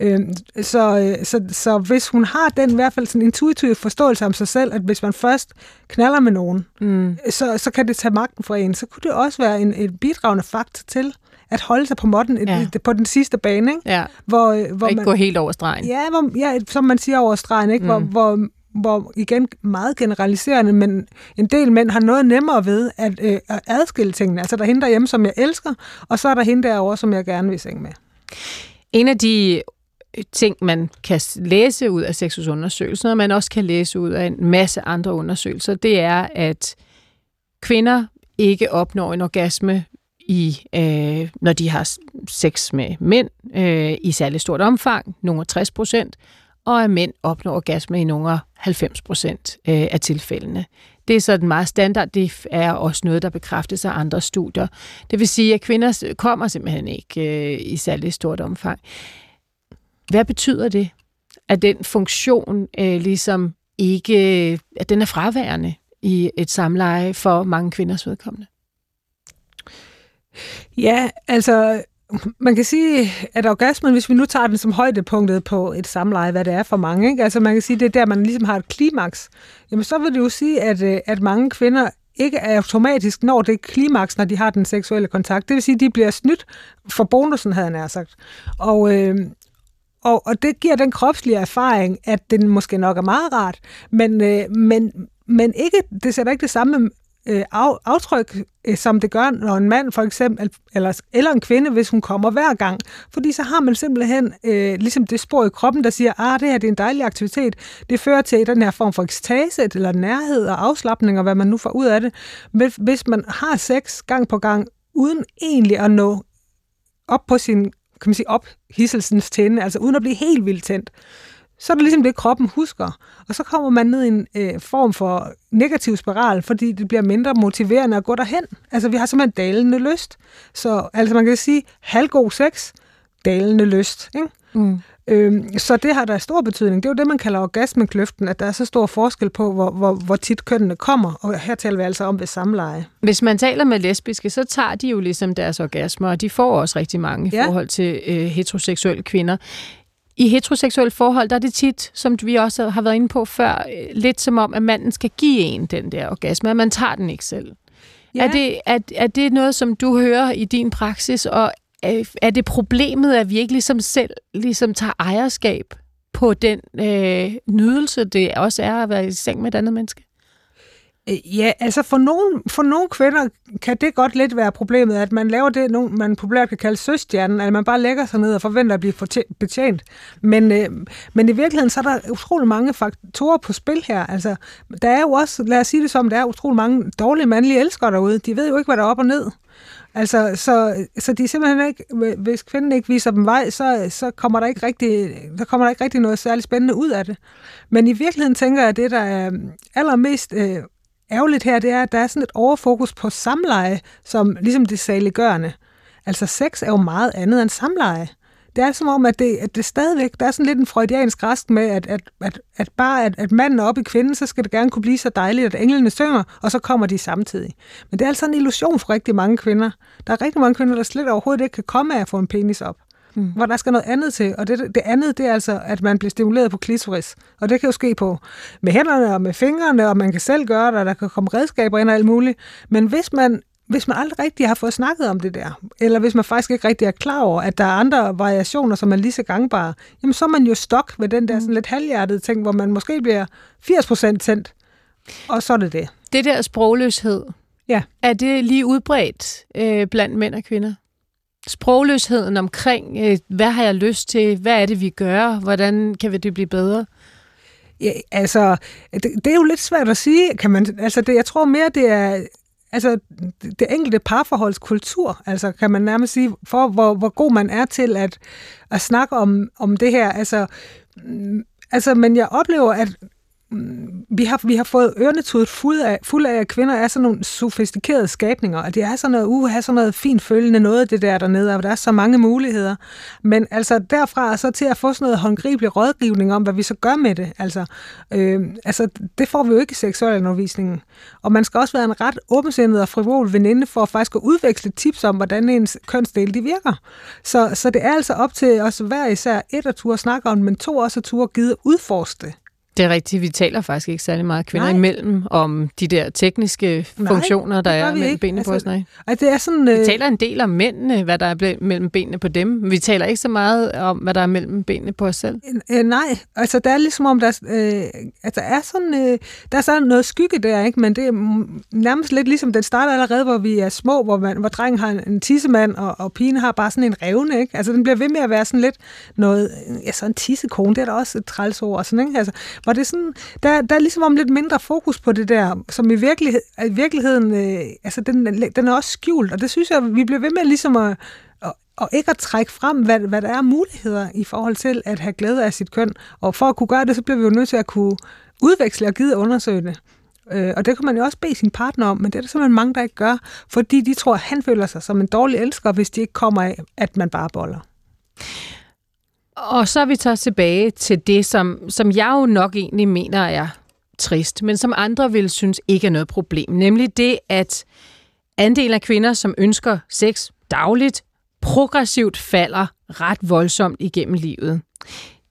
Øh, så, så, så hvis hun har den i hvert fald sådan intuitiv forståelse om sig selv, at hvis man først knaller med nogen, mm. så, så kan det tage magten fra en, så kunne det også være en, et bidragende faktor til, at holde sig på måtten ja. på den sidste bane. Ikke? Ja. Hvor, øh, hvor ikke man, gå helt over stregen. Ja, hvor, ja, som man siger over stregen, ikke? Mm. Hvor, hvor, hvor igen meget generaliserende, men en del mænd har noget nemmere ved at, øh, at adskille tingene. Altså der er hende derhjemme, som jeg elsker, og så er der hende derovre, som jeg gerne vil sænge med. En af de øh, ting, man kan læse ud af sexusundersøgelser, og man også kan læse ud af en masse andre undersøgelser, det er, at kvinder ikke opnår en orgasme i, øh, når de har sex med mænd øh, i særlig stort omfang, nogle 60 procent, og at mænd opnår orgasme i nogle 90 procent øh, af tilfældene. Det er sådan meget standard. Det er også noget, der bekræftes af andre studier. Det vil sige, at kvinder kommer simpelthen ikke øh, i særlig stort omfang. Hvad betyder det, at den funktion øh, ligesom ikke, øh, at den er fraværende i et samleje for mange kvinders vedkommende? Ja, altså man kan sige, at orgasmen, hvis vi nu tager den som højdepunktet på et samleje, hvad det er for mange, ikke? altså man kan sige, det er der, man ligesom har et klimaks, jamen så vil det jo sige, at, øh, at mange kvinder ikke automatisk når det klimaks, når de har den seksuelle kontakt. Det vil sige, at de bliver snydt for bonusen, havde han nær sagt. Og, øh, og, og det giver den kropslige erfaring, at den måske nok er meget rart, men, øh, men, men ikke, det sætter ikke det samme øh, af, aftryk, øh, som det gør, når en mand for eksempel, eller, eller en kvinde, hvis hun kommer hver gang. Fordi så har man simpelthen øh, ligesom det spor i kroppen, der siger, ah, det her det er en dejlig aktivitet. Det fører til den her form for ekstase, eller nærhed og afslappning, og hvad man nu får ud af det. Men hvis man har sex gang på gang, uden egentlig at nå op på sin kan man sige, ophidselsens tænde, altså uden at blive helt vildt tændt, så er det ligesom det, kroppen husker. Og så kommer man ned i en øh, form for negativ spiral, fordi det bliver mindre motiverende at gå derhen. Altså, vi har simpelthen dalende lyst. Så altså, man kan sige, halvgod sex, dalende lyst. Ikke? Mm. Øhm, så det har der stor betydning. Det er jo det, man kalder orgasmekløften, at der er så stor forskel på, hvor, hvor, hvor tit kønnene kommer. Og her taler vi altså om ved samleje. Hvis man taler med lesbiske, så tager de jo ligesom deres orgasmer, og de får også rigtig mange i Ja. forhold til øh, heteroseksuelle kvinder. I heteroseksuelle forhold, der er det tit, som vi også har været inde på før, øh, lidt som om, at manden skal give en den der orgasme, at man tager den ikke selv. Ja. Er, det, er, er det noget, som du hører i din praksis, og er, er det problemet, at vi ikke ligesom selv ligesom tager ejerskab på den øh, nydelse, det også er at være i seng med et andet menneske? Ja, altså for nogle, for nogle kvinder kan det godt lidt være problemet, at man laver det, man populært kan kalde søstjernen, at man bare lægger sig ned og forventer at blive betjent. Men, øh, men i virkeligheden, så er der utrolig mange faktorer på spil her. Altså, der er jo også, lad os sige det som, der er utrolig mange dårlige mandlige elskere derude. De ved jo ikke, hvad der er op og ned. Altså, så, så de simpelthen ikke, hvis kvinden ikke viser dem vej, så, så kommer der ikke rigtig, der kommer der ikke rigtig noget særligt spændende ud af det. Men i virkeligheden tænker jeg, at det, der er allermest øh, ærgerligt her, det er, at der er sådan et overfokus på samleje, som ligesom det saliggørende. Altså sex er jo meget andet end samleje. Det er som om, at det, at det stadigvæk, der er sådan lidt en freudiansk rest med, at, at, at, at bare at, at manden er oppe i kvinden, så skal det gerne kunne blive så dejligt, at englene synger, og så kommer de samtidig. Men det er altså en illusion for rigtig mange kvinder. Der er rigtig mange kvinder, der slet overhovedet ikke kan komme af at få en penis op. Mm. Hvor der skal noget andet til. Og det, det andet, det er altså, at man bliver stimuleret på klitoris. Og det kan jo ske på med hænderne og med fingrene, og man kan selv gøre det, og der kan komme redskaber ind og alt muligt. Men hvis man hvis man aldrig rigtig har fået snakket om det der, eller hvis man faktisk ikke rigtig er klar over, at der er andre variationer, som er lige så gangbare, jamen så er man jo stok ved den der sådan lidt halvhjertede ting, hvor man måske bliver 80% tændt, og så er det det. Det der sprogløshed, Ja. er det lige udbredt øh, blandt mænd og kvinder? Sprogløsheden omkring, øh, hvad har jeg lyst til, hvad er det, vi gør, hvordan kan vi det blive bedre? Ja, altså, det, det er jo lidt svært at sige, kan man, altså det, jeg tror mere, det er, altså det, enkelte parforholds kultur, altså kan man nærmest sige, for hvor, hvor god man er til at, at snakke om, om det her, altså, mm, altså, men jeg oplever, at Mm, vi har, vi har fået ørnetudet fuld af, fuld af, at kvinder er sådan nogle sofistikerede skabninger, og det er sådan noget, uh, sådan noget fint følgende noget, det der dernede, og der er så mange muligheder. Men altså derfra så til at få sådan noget håndgribelig rådgivning om, hvad vi så gør med det, altså, øh, altså det får vi jo ikke i seksualundervisningen. Og man skal også være en ret åbensindet og frivol veninde for at faktisk at udveksle tips om, hvordan ens kønsdel de virker. Så, så det er altså op til os hver især et at turde snakke om, men to også at turde give udforske det. Det er rigtigt, vi taler faktisk ikke særlig meget kvinder Nej. imellem om de der tekniske Nej, funktioner, der er vi mellem ikke. benene på os. Altså, Nej. Og det er sådan, Vi øh, taler en del om mændene, hvad der er mellem benene på dem. Vi taler ikke så meget om, hvad der er mellem benene på os selv. Øh, nej, altså der er ligesom om, der, øh, der er sådan, øh, der er sådan noget skygge der, ikke? men det er nærmest lidt ligesom, den starter allerede, hvor vi er små, hvor, man, hvor drengen har en, tissemand, og, og pigen har bare sådan en revne, ikke? Altså den bliver ved med at være sådan lidt noget, ja, så en tissekone, det er da også et trælsord, og sådan, ikke? Altså, hvor det sådan, der, der er ligesom om lidt mindre fokus på det der, som i, virkelighed, i virkeligheden, øh, altså den, den er også skjult, og det synes jeg, vi bliver ved med ligesom at, at, at ikke at trække frem, hvad, hvad der er muligheder i forhold til at have glæde af sit køn. Og for at kunne gøre det, så bliver vi jo nødt til at kunne udveksle og gide undersøge det. Øh, og det kan man jo også bede sin partner om, men det er der simpelthen mange, der ikke gør, fordi de tror, at han føler sig som en dårlig elsker, hvis de ikke kommer af, at man bare boller. Og så er vi så tilbage til det, som, som jeg jo nok egentlig mener er trist, men som andre vil synes ikke er noget problem. Nemlig det, at andelen af kvinder, som ønsker sex dagligt, progressivt falder ret voldsomt igennem livet.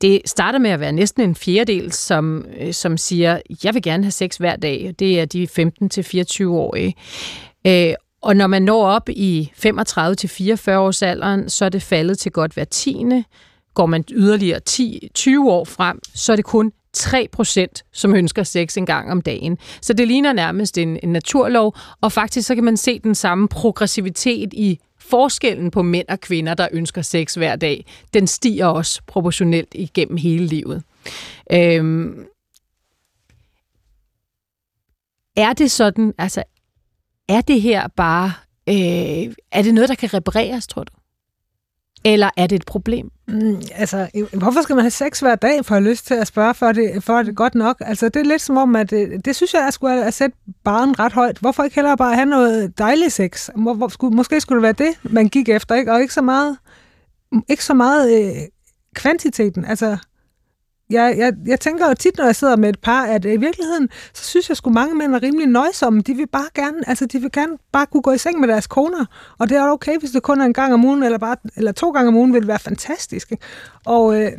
Det starter med at være næsten en fjerdedel, som, øh, som siger, jeg vil gerne have sex hver dag. Det er de 15-24-årige. Øh, og når man når op i 35-44 års alderen, så er det faldet til godt hver tiende. Går man yderligere 10-20 år frem, så er det kun 3%, som ønsker sex en gang om dagen. Så det ligner nærmest en, en naturlov, og faktisk så kan man se den samme progressivitet i forskellen på mænd og kvinder, der ønsker sex hver dag. Den stiger også proportionelt igennem hele livet. Øhm, er det sådan, altså er det her bare, øh, er det noget, der kan repareres, tror du? Eller er det et problem? Mm, altså, hvorfor skal man have sex hver dag, for at have lyst til at spørge, for det, for det godt nok? Altså, det er lidt som om, at det, det synes jeg, jeg skulle at sætte barnen ret højt. Hvorfor ikke hellere bare have noget dejligt sex? Hvor, hvor, skulle, måske skulle det være det, man gik efter, ikke? Og ikke så meget, ikke så meget øh, kvantiteten. Altså, jeg, jeg, jeg tænker jo tit, når jeg sidder med et par, at øh, i virkeligheden, så synes jeg sgu mange mænd er rimelig nøjsomme. De vil bare gerne, altså de vil gerne bare kunne gå i seng med deres koner. Og det er okay, hvis det kun er en gang om ugen, eller, bare, eller to gange om ugen, vil det være fantastisk. Ikke? Og, øh,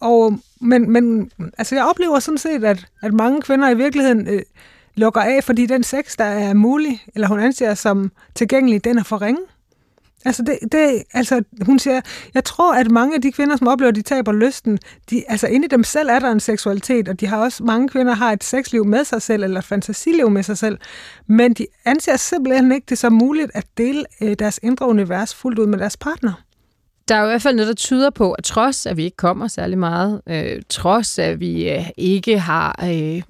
og, men, men altså jeg oplever sådan set, at, at mange kvinder i virkeligheden øh, lukker af, fordi den sex, der er mulig, eller hun anser som tilgængelig, den er for ringe. Altså, det, det, altså, hun siger, jeg tror, at mange af de kvinder, som oplever, at de taber lysten, de, altså inde i dem selv er der en seksualitet, og de har også, mange kvinder har et sexliv med sig selv, eller et fantasiliv med sig selv, men de anser simpelthen ikke det som muligt at dele øh, deres indre univers fuldt ud med deres partner. Der er jo i hvert fald noget, der tyder på, at trods at vi ikke kommer særlig meget, øh, trods at vi øh, ikke har øh,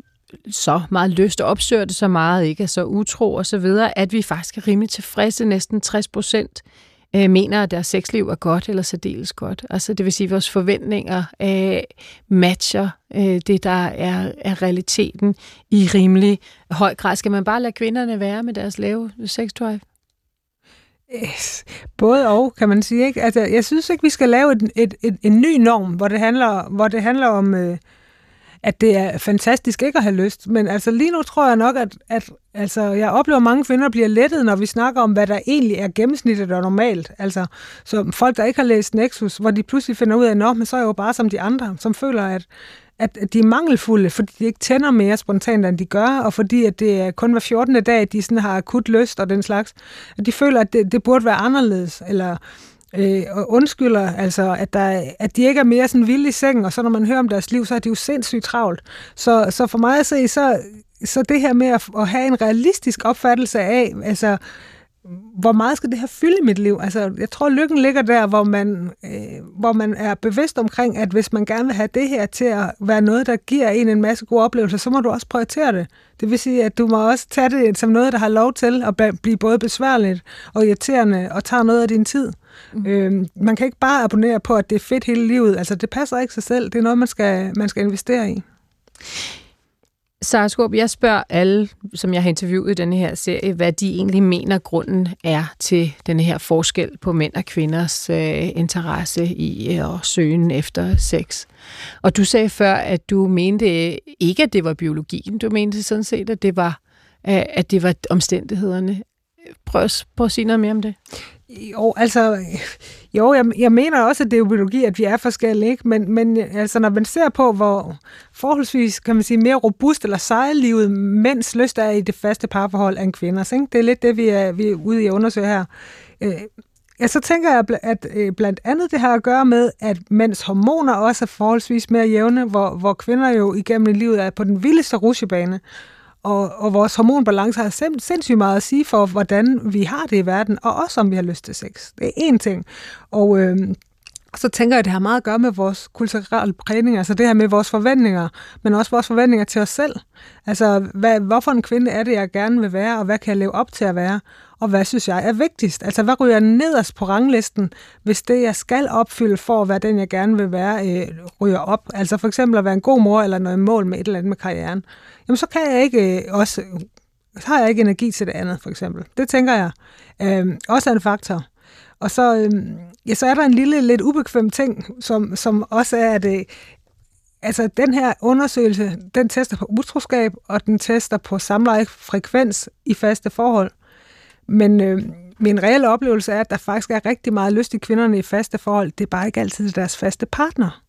så meget lyst og opsøger det så meget, ikke er så utro og så videre, at vi faktisk er rimelig tilfredse. Næsten 60 procent øh, mener, at deres sexliv er godt eller særdeles godt. Altså det vil sige, at vores forventninger øh, matcher øh, det, der er, er realiteten i rimelig høj grad. Skal man bare lade kvinderne være med deres lave sexdrive? Yes. Både og, kan man sige. Ikke? Altså, jeg synes ikke, vi skal lave et, et, et, en ny norm, hvor det handler, hvor det handler om... Øh, at det er fantastisk ikke at have lyst. Men altså lige nu tror jeg nok, at, at altså, jeg oplever, at mange kvinder bliver lettet, når vi snakker om, hvad der egentlig er gennemsnittet og normalt. Altså, så folk, der ikke har læst Nexus, hvor de pludselig finder ud af, at men så er jeg jo bare som de andre, som føler, at, at de er mangelfulde, fordi de ikke tænder mere spontant, end de gør, og fordi at det er kun hver 14. dag, de sådan har akut lyst og den slags. At de føler, at det, det burde være anderledes, eller øh, og undskylder, altså, at, der, at de ikke er mere sådan vilde i sengen, og så når man hører om deres liv, så er de jo sindssygt travlt. Så, så for mig at se, så, så det her med at, at have en realistisk opfattelse af, altså, hvor meget skal det her fylde i mit liv? Altså, jeg tror, lykken ligger der, hvor man, øh, hvor man er bevidst omkring, at hvis man gerne vil have det her til at være noget, der giver en en masse gode oplevelser, så må du også prioritere det. Det vil sige, at du må også tage det som noget, der har lov til at blive både besværligt og irriterende, og tager noget af din tid. Mm. Øh, man kan ikke bare abonnere på, at det er fedt hele livet. Altså, det passer ikke sig selv. Det er noget, man skal, man skal investere i. Sara Skorp, jeg spørger alle, som jeg har interviewet i denne her serie, hvad de egentlig mener, grunden er til denne her forskel på mænd og kvinders øh, interesse i øh, søgen efter sex. Og du sagde før, at du mente ikke, at det var biologien. Du mente sådan set, at det var, øh, at det var omstændighederne. Prøv, prøv at sige noget mere om det. Jo, altså, jo, jeg, jeg mener også, at det er biologi, at vi er forskellige, ikke? Men, men altså, når man ser på, hvor forholdsvis, kan man sige, mere robust eller sejlivet mænds lyst er i det faste parforhold end kvinders, ikke? Det er lidt det, vi er, vi er ude i at undersøge her. Øh, ja, så tænker jeg, at øh, blandt andet det har at gøre med, at mænds hormoner også er forholdsvis mere jævne, hvor, hvor kvinder jo igennem livet er på den vildeste rusjebane. Og, og vores hormonbalance har sind, sindssygt meget at sige for, hvordan vi har det i verden, og også om vi har lyst til sex. Det er én ting. Og øh, så tænker jeg, at det har meget at gøre med vores kulturelle prægning, altså det her med vores forventninger, men også vores forventninger til os selv. Altså, hvad, hvorfor en kvinde er det, jeg gerne vil være, og hvad kan jeg leve op til at være? Og hvad synes jeg er vigtigst? Altså, hvad ryger nederst på ranglisten, hvis det, jeg skal opfylde for at være den, jeg gerne vil være, øh, ryger op? Altså for eksempel at være en god mor, eller noget mål med et eller andet med karrieren jamen så kan jeg ikke øh, også, så har jeg ikke energi til det andet, for eksempel. Det tænker jeg øh, også er en faktor. Og så, øh, ja, så er der en lille, lidt ubekvem ting, som, som også er, at øh, altså, den her undersøgelse, den tester på utroskab, og den tester på samlejefrekvens i faste forhold. Men øh, min reelle oplevelse er, at der faktisk er rigtig meget lyst i kvinderne i faste forhold. Det er bare ikke altid deres faste partner.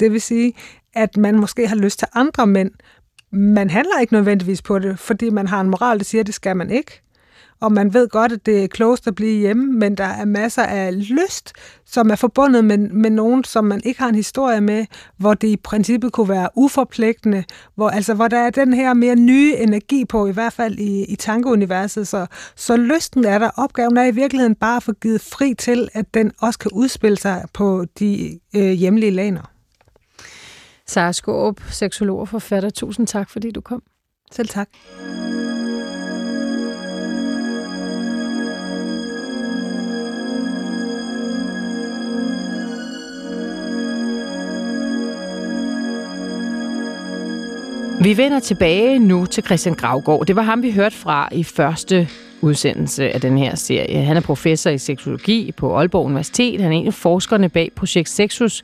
Det vil sige, at man måske har lyst til andre mænd, man handler ikke nødvendigvis på det, fordi man har en moral, der siger, at det skal man ikke. Og man ved godt, at det er klogest at blive hjemme, men der er masser af lyst, som er forbundet med, med nogen, som man ikke har en historie med, hvor det i princippet kunne være uforpligtende, hvor, altså, hvor der er den her mere nye energi på, i hvert fald i, i tankeuniverset. Så, så lysten er der. Opgaven er i virkeligheden bare at få givet fri til, at den også kan udspille sig på de øh, hjemlige laner. Sara Skåb, seksolog og forfatter. Tusind tak, fordi du kom. Selv tak. Vi vender tilbage nu til Christian Gravgaard. Det var ham, vi hørte fra i første udsendelse af den her serie. Han er professor i seksologi på Aalborg Universitet. Han er en af forskerne bag Projekt Sexus,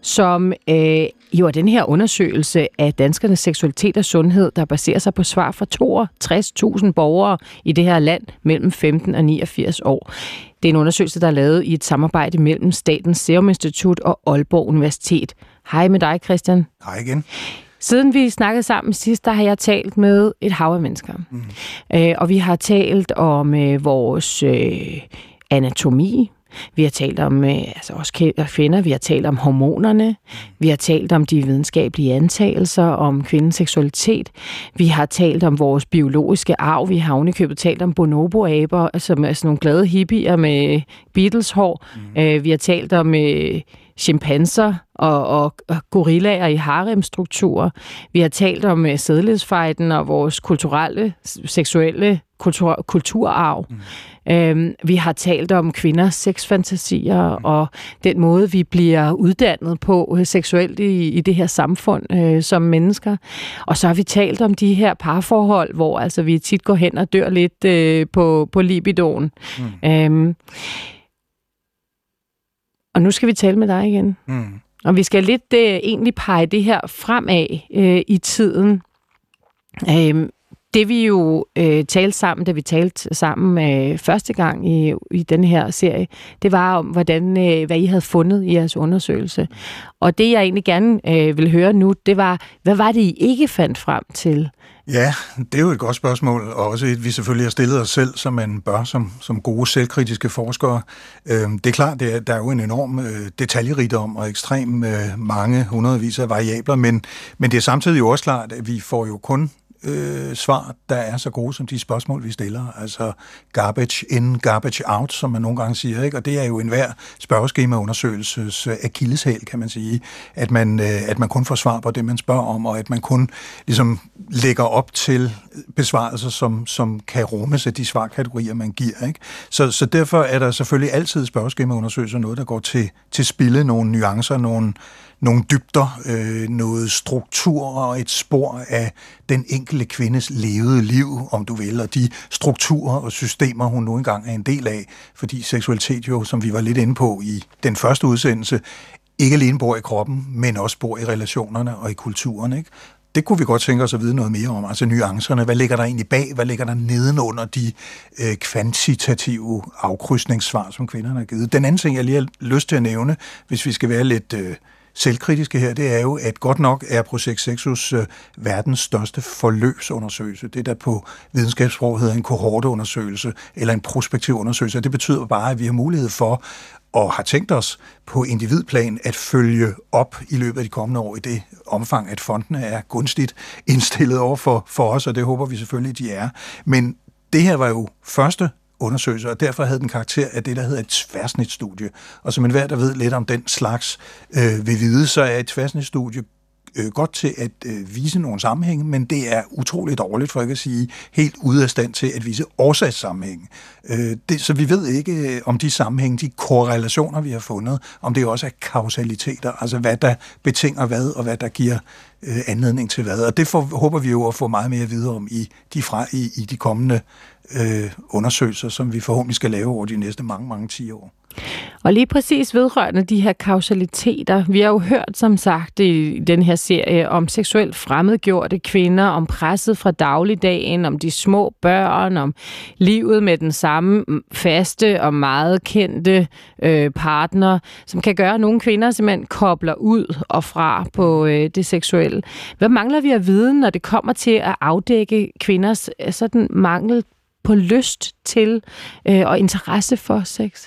som øh, jo er den her undersøgelse af danskernes seksualitet og sundhed, der baserer sig på svar fra 62.000 borgere i det her land mellem 15 og 89 år. Det er en undersøgelse, der er lavet i et samarbejde mellem Statens Serum Institut og Aalborg Universitet. Hej med dig, Christian. Hej igen. Siden vi snakkede sammen sidst, der har jeg talt med et hav af mennesker. Mm. Øh, og vi har talt om øh, vores øh, anatomi, vi har talt om øh, altså også kvinder, vi har talt om hormonerne, vi har talt om de videnskabelige antagelser om kvindens seksualitet, vi har talt om vores biologiske arv, vi har ovenikøbet talt om bonobo-aber, som er sådan nogle glade hippier med Beatles-hår, mm. øh, vi har talt om øh, chimpanser og, og, og gorillaer i haremstrukturer. Vi har talt om uh, sædlighedsfejden og vores kulturelle, seksuelle kultur, kulturarv. Mm. Øhm, vi har talt om kvinders sexfantasier mm. og den måde, vi bliver uddannet på øh, seksuelt i, i det her samfund øh, som mennesker. Og så har vi talt om de her parforhold, hvor altså vi tit går hen og dør lidt øh, på, på libidoen. Mm. Øhm, og nu skal vi tale med dig igen. Mm. Og vi skal lidt øh, egentlig pege det her fremad øh, i tiden. Øh, det vi jo øh, talte sammen, da vi talte sammen øh, første gang i, i den her serie, det var om, hvordan, øh, hvad I havde fundet i jeres undersøgelse. Og det, jeg egentlig gerne øh, vil høre nu, det var, hvad var det, I ikke fandt frem til? Ja, det er jo et godt spørgsmål, og også et, vi selvfølgelig har stillet os selv, som man bør som, som gode selvkritiske forskere. Øh, det er klart, det er, der er jo en enorm øh, detaljerigdom og ekstrem øh, mange hundredvis af variabler, men, men det er samtidig jo også klart, at vi får jo kun øh, svar, der er så gode som de spørgsmål, vi stiller. Altså garbage in, garbage out, som man nogle gange siger. Ikke? Og det er jo enhver spørgeskemaundersøgelses øh, akilleshæl, kan man sige. At man, øh, at man kun får svar på det, man spørger om, og at man kun ligesom lægger op til besvarelser, som, som kan rummes af de svarkategorier, man giver. Ikke? Så, så derfor er der selvfølgelig altid spørgeskemaundersøgelser noget, der går til, til spille, nogle nuancer, nogle nogle dybder, øh, noget struktur og et spor af den enkelte kvindes levede liv, om du vil, og de strukturer og systemer, hun nu engang er en del af, fordi seksualitet jo, som vi var lidt inde på i den første udsendelse, ikke alene bor i kroppen, men også bor i relationerne og i kulturen. Ikke? Det kunne vi godt tænke os at vide noget mere om, altså nuancerne. Hvad ligger der egentlig bag? Hvad ligger der nedenunder de øh, kvantitative afkrydsningssvar, som kvinderne har givet? Den anden ting, jeg lige har lyst til at nævne, hvis vi skal være lidt... Øh, selvkritiske her, det er jo, at godt nok er Projekt Sexus øh, verdens største forløbsundersøgelse. Det, der på videnskabssprog hedder en kohorteundersøgelse eller en prospektiv undersøgelse. Det betyder bare, at vi har mulighed for og har tænkt os på individplan at følge op i løbet af de kommende år i det omfang, at fondene er gunstigt indstillet over for, for os, og det håber vi selvfølgelig, de er. Men det her var jo første undersøgelser, og derfor havde den karakter af det, der hedder et tværsnitstudie. Og som enhver, der ved lidt om den slags, øh, vil vide, så er et tværsnitstudie øh, godt til at øh, vise nogle sammenhænge, men det er utroligt dårligt, for ikke at sige helt ude af stand til at vise årsagssammenhænge. Øh, det, så vi ved ikke øh, om de sammenhænge, de korrelationer, vi har fundet, om det også er kausaliteter, altså hvad der betinger hvad, og hvad der giver øh, anledning til hvad. Og det får, håber vi jo at få meget mere videre om i de, fra, i, i de kommende øh, undersøgelser, som vi forhåbentlig skal lave over de næste mange, mange 10 år. Og lige præcis vedrørende de her kausaliteter, vi har jo hørt som sagt i den her serie om seksuelt fremmedgjorte kvinder, om presset fra dagligdagen, om de små børn, om livet med den samme faste og meget kendte øh, partner, som kan gøre, at nogle kvinder simpelthen kobler ud og fra på øh, det seksuelle. Hvad mangler vi at vide, når det kommer til at afdække kvinders øh, sådan mangel på lyst til øh, og interesse for sex?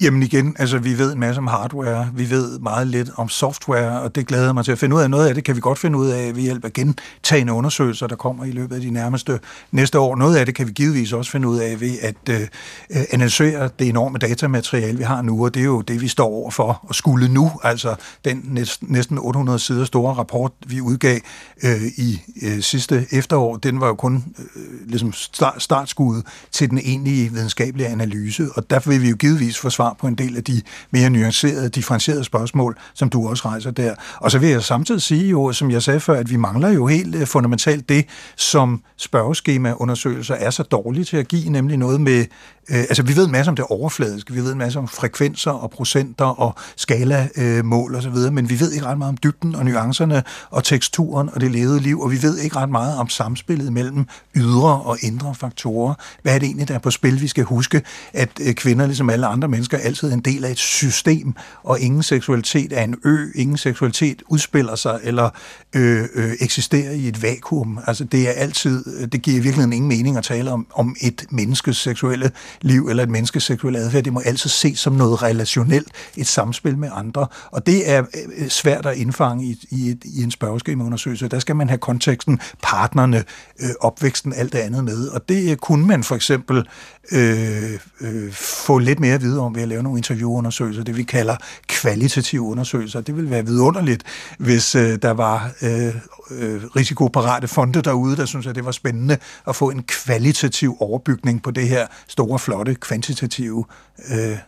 Jamen igen, altså vi ved en masse om hardware, vi ved meget lidt om software, og det glæder mig til at finde ud af. Noget af det kan vi godt finde ud af ved hjælp af gentagende undersøgelser, der kommer i løbet af de nærmeste næste år. Noget af det kan vi givetvis også finde ud af ved at øh, øh analysere det enorme datamateriale, vi har nu, og det er jo det, vi står over for at skulle nu. Altså den næsten 800 sider store rapport, vi udgav øh, i øh, sidste efterår, den var jo kun øh, ligesom start, startskuddet til den egentlige videnskabelige analyse, og derfor vil vi jo givetvis forsvare svar på en del af de mere nuancerede, differentierede spørgsmål, som du også rejser der. Og så vil jeg samtidig sige jo, som jeg sagde før, at vi mangler jo helt øh, fundamentalt det, som spørgeskemaundersøgelser er så dårlige til at give, nemlig noget med Øh, altså, vi ved en masse om det overfladiske, vi ved en masse om frekvenser og procenter og skalamål øh, osv., men vi ved ikke ret meget om dybden og nuancerne og teksturen og det levede liv, og vi ved ikke ret meget om samspillet mellem ydre og indre faktorer. Hvad er det egentlig, der er på spil? Vi skal huske, at øh, kvinder, ligesom alle andre mennesker, altid en del af et system, og ingen seksualitet er en ø, ingen seksualitet udspiller sig eller øh, øh, eksisterer i et vakuum. Altså, det er altid, det giver i virkeligheden ingen mening at tale om, om et menneskes seksuelle liv eller et menneskes seksuelle adfærd. Det må altid ses som noget relationelt, et samspil med andre. Og det er øh, svært at indfange i, i, i en spørgeskemaundersøgelse. Der skal man have konteksten, partnerne, øh, opvæksten, alt det andet med. Og det øh, kunne man for eksempel øh, øh, få lidt mere at vide om ved at lave nogle interviewundersøgelser, det vi kalder kvalitative undersøgelser. Det ville være vidunderligt, hvis øh, der var øh, øh, risikoparate fonde derude, der synes, at det var spændende at få en kvalitativ overbygning på det her store, flotte, kvantitative øh,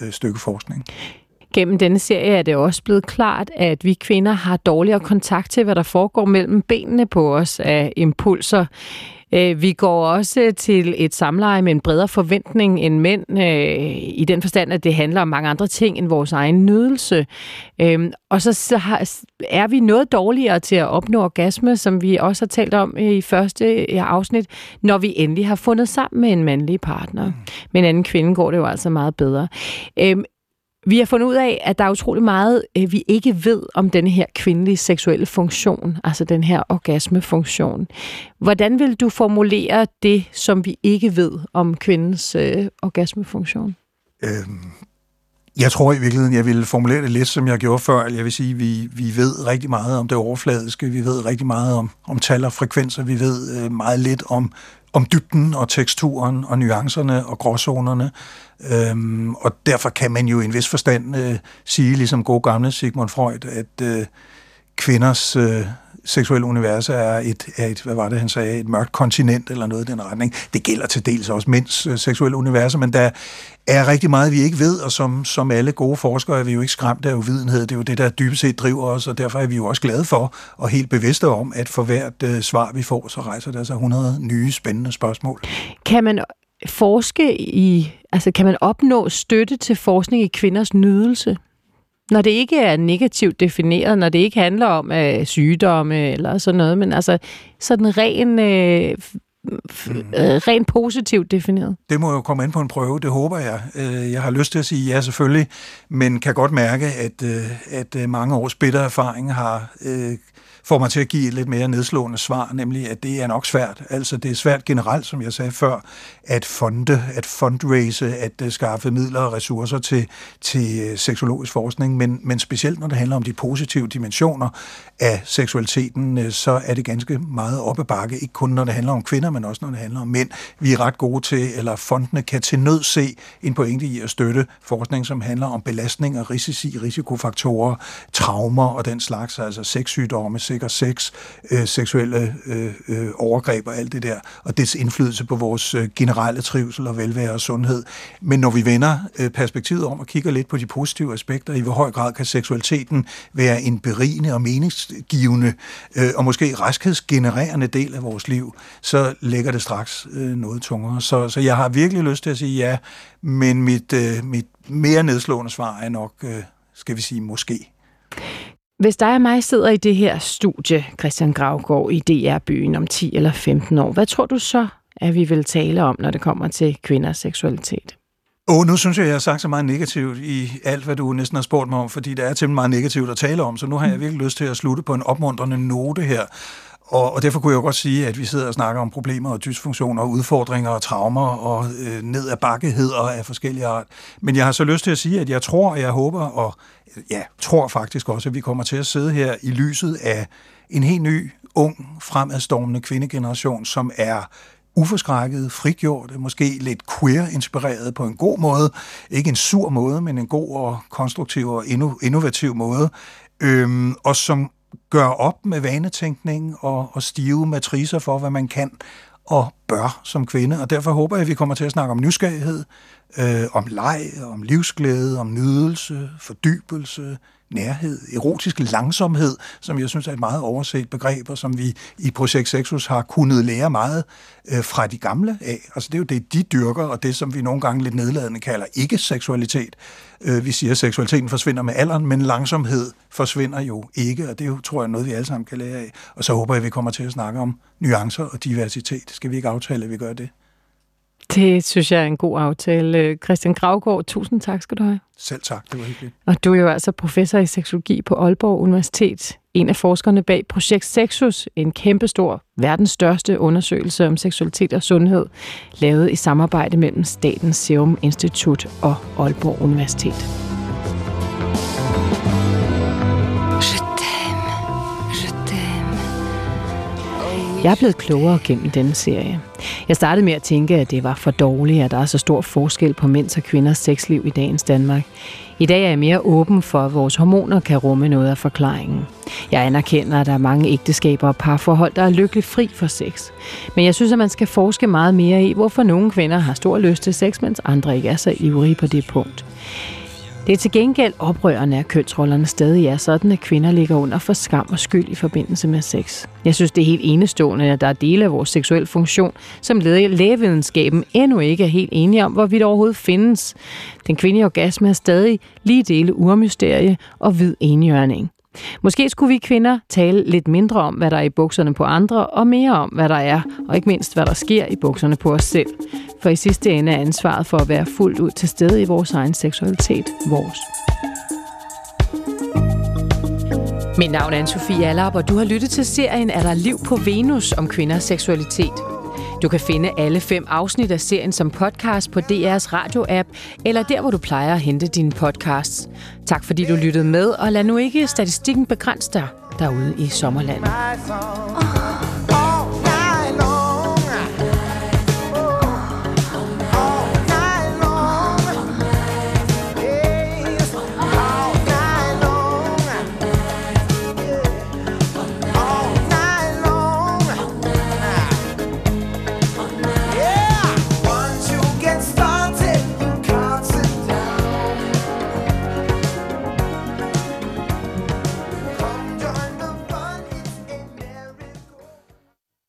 øh, stykke forskning. Gennem denne serie er det også blevet klart, at vi kvinder har dårligere kontakt til, hvad der foregår mellem benene på os af impulser. Øh, vi går også til et samleje med en bredere forventning end mænd, øh, i den forstand, at det handler om mange andre ting end vores egen nydelse. Øh, og så, er vi noget dårligere til at opnå orgasme, som vi også har talt om i første afsnit, når vi endelig har fundet sammen med en mandlig partner. Mm. Med en anden kvinde går det jo altså meget bedre. Vi har fundet ud af, at der er utrolig meget, øh, vi ikke ved om den her kvindelige seksuelle funktion, altså den her orgasmefunktion. Hvordan vil du formulere det, som vi ikke ved om kvindens øh, orgasmefunktion? Øhm, jeg tror i virkeligheden, jeg vil formulere det lidt, som jeg gjorde før. Jeg vil sige, vi, vi ved rigtig meget om det overfladiske, vi ved rigtig meget om, om tal og frekvenser, vi ved øh, meget lidt om om dybden og teksturen og nuancerne og gråzonerne. Øhm, og derfor kan man jo i en vis forstand øh, sige, ligesom god gamle Sigmund Freud, at øh, kvinders øh, seksuelle univers er et, er et, hvad var det, han sagde, et mørkt kontinent eller noget i den retning. Det gælder til dels også mænds øh, seksuelle univers, men der er rigtig meget, vi ikke ved, og som, som alle gode forskere er vi jo ikke skræmt af uvidenhed. Det er jo det, der dybest set driver os, og derfor er vi jo også glade for og helt bevidste om, at for hvert øh, svar, vi får, så rejser der sig 100 nye spændende spørgsmål. Kan man forske i, altså kan man opnå støtte til forskning i kvinders nydelse? Når det ikke er negativt defineret, når det ikke handler om uh, sygdomme eller sådan noget, men altså sådan ren øh, mm. rent positivt defineret? Det må jo komme ind på en prøve, det håber jeg. Øh, jeg har lyst til at sige ja selvfølgelig, men kan godt mærke, at, øh, at mange års bitter erfaring har får mig til at give et lidt mere nedslående svar, nemlig at det er nok svært. Altså det er svært generelt, som jeg sagde før, at fonde, at fundraise, at øh, skaffe midler og ressourcer til, til øh, seksologisk forskning, men, men specielt når det handler om de positive dimensioner af seksualiteten, øh, så er det ganske meget op ad bakke, ikke kun når det handler om kvinder, men også når det handler om mænd. Vi er ret gode til, eller fondene kan til nød se en pointe i at støtte forskning, som handler om belastning og risici, risikofaktorer, traumer og den slags, altså sexsygdomme, og sex, øh, seksuelle øh, øh, overgreb og alt det der, og dets indflydelse på vores øh, generelle trivsel og velvære og sundhed. Men når vi vender øh, perspektivet om og kigger lidt på de positive aspekter, i hvor høj grad kan seksualiteten være en berigende og meningsgivende øh, og måske raskhedsgenererende del af vores liv, så lægger det straks øh, noget tungere. Så, så jeg har virkelig lyst til at sige ja, men mit, øh, mit mere nedslående svar er nok, øh, skal vi sige, måske. Hvis dig og mig sidder i det her studie, Christian Gravgaard, i DR-byen om 10 eller 15 år, hvad tror du så, at vi vil tale om, når det kommer til kvinders seksualitet? Åh, oh, nu synes jeg, jeg har sagt så meget negativt i alt, hvad du næsten har spurgt mig om, fordi der er til meget negativt at tale om, så nu har jeg virkelig lyst til at slutte på en opmuntrende note her. Og, og derfor kunne jeg jo godt sige, at vi sidder og snakker om problemer og dysfunktioner og udfordringer og traumer og øh, ned af bakkeheder af forskellige art. Men jeg har så lyst til at sige, at jeg tror, og jeg håber, og ja, tror faktisk også, at vi kommer til at sidde her i lyset af en helt ny, ung, fremadstormende kvindegeneration, som er uforskrækket, frigjort, måske lidt queer-inspireret på en god måde. Ikke en sur måde, men en god og konstruktiv og innovativ måde. Øhm, og som gør op med vanetænkning og, og stive matricer for, hvad man kan, og bør som kvinde, og derfor håber jeg, at vi kommer til at snakke om nysgerrighed, øh, om leg, om livsglæde, om nydelse, fordybelse, nærhed, erotisk langsomhed, som jeg synes er et meget overset begreb, og som vi i Projekt Sexus har kunnet lære meget øh, fra de gamle af. Altså det er jo det, de dyrker, og det, som vi nogle gange lidt nedladende kalder ikke-seksualitet. Øh, vi siger, at seksualiteten forsvinder med alderen, men langsomhed forsvinder jo ikke, og det er jo, tror jeg, noget, vi alle sammen kan lære af. Og så håber jeg, at vi kommer til at snakke om nuancer og diversitet. Skal vi ikke aftale, at vi gør det? Det synes jeg er en god aftale. Christian Gravgaard, tusind tak skal du have. Selv tak, det var hyggeligt. Og du er jo altså professor i seksologi på Aalborg Universitet. En af forskerne bag Projekt Sexus, en kæmpestor, verdens største undersøgelse om seksualitet og sundhed, lavet i samarbejde mellem Statens Serum Institut og Aalborg Universitet. Jeg er blevet klogere gennem denne serie. Jeg startede med at tænke, at det var for dårligt, at der er så stor forskel på mænds og kvinders sexliv i dagens Danmark. I dag er jeg mere åben for, at vores hormoner kan rumme noget af forklaringen. Jeg anerkender, at der er mange ægteskaber og parforhold, der er lykkeligt fri for sex. Men jeg synes, at man skal forske meget mere i, hvorfor nogle kvinder har stor lyst til sex, mens andre ikke er så ivrige på det punkt. Det er til gengæld oprørende, at kønsrollerne stadig er sådan, at kvinder ligger under for skam og skyld i forbindelse med sex. Jeg synes, det er helt enestående, at der er dele af vores seksuelle funktion, som lægevidenskaben endnu ikke er helt enige om, hvorvidt overhovedet findes. Den kvindelige orgasme er stadig lige dele urmysterie og hvid enhjørning. Måske skulle vi kvinder tale lidt mindre om, hvad der er i bukserne på andre, og mere om, hvad der er, og ikke mindst, hvad der sker i bukserne på os selv. For i sidste ende er ansvaret for at være fuldt ud til stede i vores egen seksualitet vores. Mit navn er Anne-Sophie Allap, og du har lyttet til serien Er der liv på Venus om kvinders seksualitet. Du kan finde alle fem afsnit af serien som podcast på DR's radio-app, eller der, hvor du plejer at hente dine podcasts. Tak fordi du lyttede med, og lad nu ikke statistikken begrænse dig derude i sommerlandet.